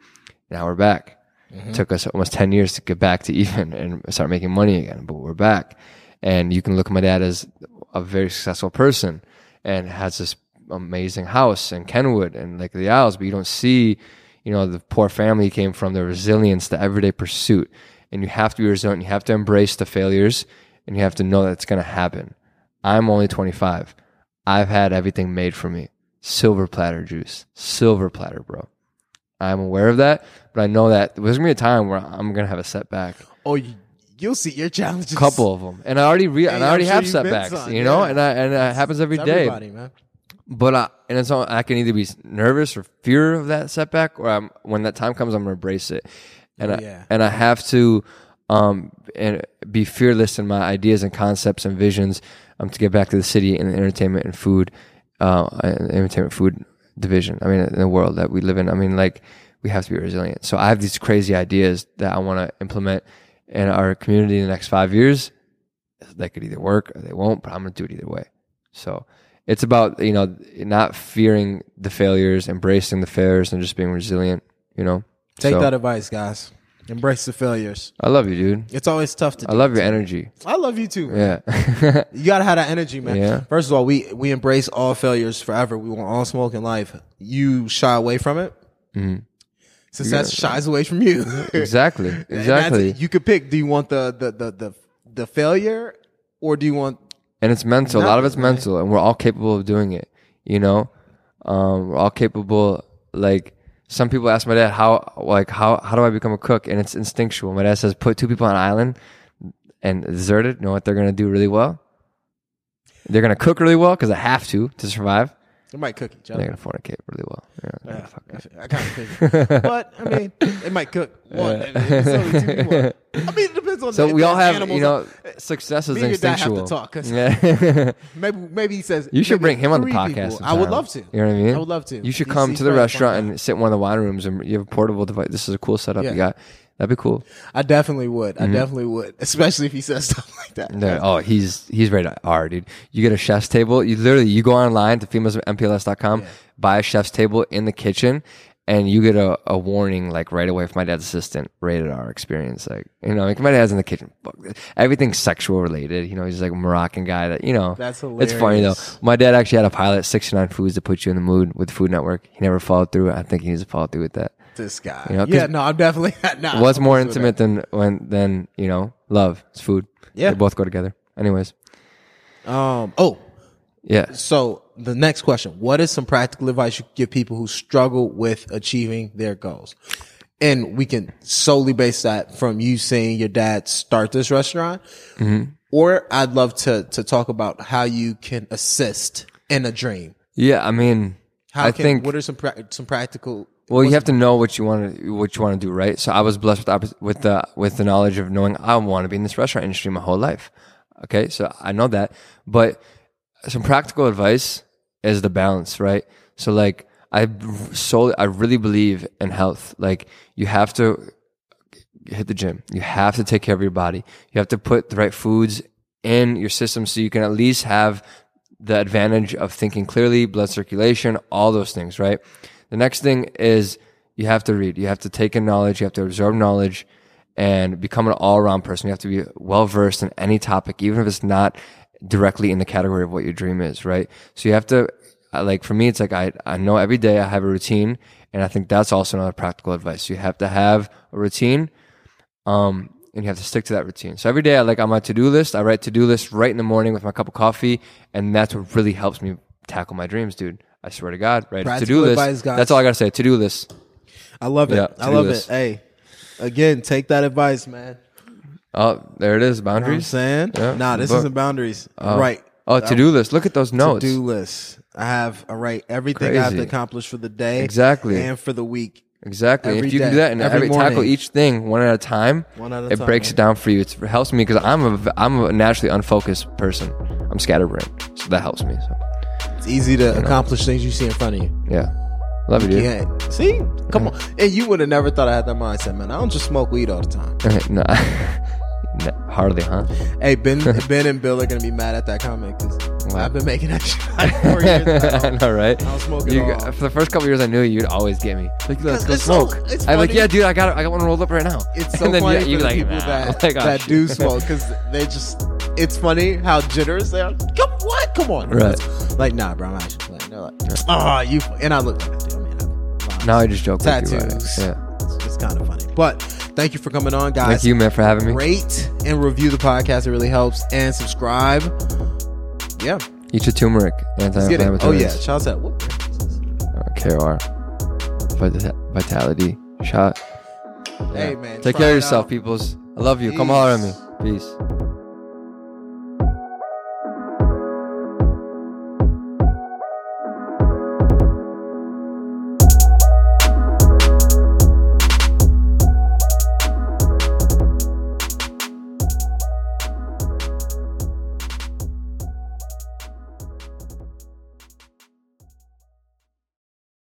Now we're back. It took us almost 10 years to get back to even and start making money again, but we're back. And you can look at my dad as a very successful person and has this amazing house in Kenwood and Lake of the Isles, but you don't see, you know, the poor family he came from, the resilience, the everyday pursuit. And you have to be resilient. You have to embrace the failures and you have to know that it's going to happen. I'm only 25. I've had everything made for me. Silver platter juice. Silver platter, bro. I'm aware of that, but I know that there's gonna be a time where I'm gonna have a setback. Oh, you, you'll see your challenges. A couple of them, and I already re- Hey, and I already sure have setbacks, some, you know, yeah. and I and it happens every It's day. Everybody, man. But I, and it's all, I can either be nervous or fear of that setback, or I'm, when that time comes, I'm gonna embrace it, and I, Yeah. and I have to um and be fearless in my ideas and concepts and visions um to get back to the city and the entertainment and food uh and entertainment food division. I mean, in the world that we live in, I mean, like we have to be resilient. So I have these crazy ideas that I want to implement in our community in the next five years. They could either work or they won't, but I'm going to do it either way. So it's about, you know, not fearing the failures, embracing the failures and just being resilient, you know? Take So, that advice, guys. Embrace the failures. I love you, dude. It's always tough to I love your energy. I love you too. man. Yeah. You gotta have that energy, man. Yeah. First of all, we we embrace all failures forever. We want all smoke in life. You shy away from it. Mm-hmm. Success shies away from you. exactly. Exactly. You could pick. Do you want the the the the, the failure, or do you want? And it's mental. a lot of it's right? mental, and we're all capable of doing it. You know, um, we're all capable. Like some people ask my dad, how like how how do I become a cook? And it's instinctual. My dad says, put two people on an island and deserted. Know what they're gonna do really well? They're gonna cook really well because they have to to survive. They might cook each other. They're gonna fornicate really well. Yeah, Yeah, I kind of figured. but I mean, they might cook one. and it's only two people. I mean, it depends on. The So the, we if all have, animals you know, success is Me and your dad have to instinctual. talk, 'cause- Yeah. Maybe maybe he says you should maybe bring him on the three podcast. people. I would sometime. love to. You know what I mean? I would love to. You should come to the restaurant and sit in one of the wine rooms, and you have a portable device. This is a cool setup Yeah. you got. That'd be cool. I definitely would. I mm-hmm. definitely would, especially if he says stuff like that. Yeah, oh, he's he's ready to R, dude. You get a chef's table. You literally you go online to fhimasmpls.com, buy a chef's table in the kitchen, and you get a, a warning like right away from my dad's assistant, rated R experience. Like you know, like my dad's in the kitchen. Fuck this. Everything's sexual related. You know, he's like a Moroccan guy that you know. That's It's funny though. hilarious. My dad actually had a pilot, sixty nine foods to put you in the mood with Food Network. He never followed through. I think he needs to follow through with that. This guy. You know, yeah, no, I'm definitely not. What's more intimate than when than you know love? It's food. Yeah. they both go together. Anyways, Um. Oh, yeah. so the next question: What is some practical advice you give people who struggle with achieving their goals? And we can solely base that from you seeing your dad start this restaurant, Mm-hmm. or I'd love to to talk about how you can assist in a dream. Yeah, I mean, How I can, think what are some pra- some practical? Well, you have to know what you want to what you want to do, right? So I was blessed with the, with the with the knowledge of knowing I want to be in this restaurant industry my whole life. Okay, so I know that, but some practical advice is the balance, right? So like I solely I really believe in health. Like you have to hit the gym. You have to take care of your body. You have to put the right foods in your system so you can at least have the advantage of thinking clearly, blood circulation, all those things, right? The next thing is you have to read. You have to take in knowledge. You have to absorb knowledge and become an all around person. You have to be well versed in any topic, even if it's not directly in the category of what your dream is, right? So you have to, like for me, it's like I, I know every day I have a routine. And I think that's also another practical advice. You have to have a routine um, and you have to stick to that routine. So every day, I like on my to do list. I write to do list right in the morning with my cup of coffee, and that's what really helps me tackle my dreams, dude. I swear to God, right? To do list. guys. That's all I gotta say. To do list. I love it. Yeah, I love list. it. Hey, again, take that advice, man. Oh, there it is. Boundaries. You know what I'm saying? Yeah, nah, this isn't boundaries. Oh. right. Oh, to do list. Look at those notes. To do list. I have I write everything I have to accomplish for the day. Exactly. And for the week. Exactly. Every if you can do that and every every, tackle each thing one at a time, One at a it time, breaks man. it down for you. It's, it helps me because I'm a I'm a naturally unfocused person. I'm scatterbrained, so that helps me. So It's easy to accomplish things you see in front of you. yeah, love you, dude. Yeah. See? Come on. And you would have never thought I had that mindset, man. I don't just smoke weed all the time. no, no, hardly, huh? Hey, Ben Ben and Bill are gonna be mad at that comment because. I've been making that shit four years now. I know, right? I don't smoke at You, all. for the first couple years I knew you, you'd always get me. Like, let's go It's so- smoke. it's I'm like, funny. yeah, dude, I got it. I got one rolled up right now. It's so And then funny you- for you the like, people that, that do smoke because they just. It's funny how generous they are. Come what? Come on. Right. It's Like nah, bro. I'm actually playing. They're like, oh, you. And I look like do. I mean, I have Now I just joke with you. tattoos. Yeah. It's, it's kind of funny. But thank you for coming on, guys. Thank you, man, for having me. Rate and review the podcast. It really helps. And subscribe. Yeah. Eat your turmeric. It. Oh yeah. Shout out. What? Uh, KOR. Vita- Vitality. Shot. Hey man. Take care of yourself, out. peoples. I love you. Come holler at me. Peace. Peace.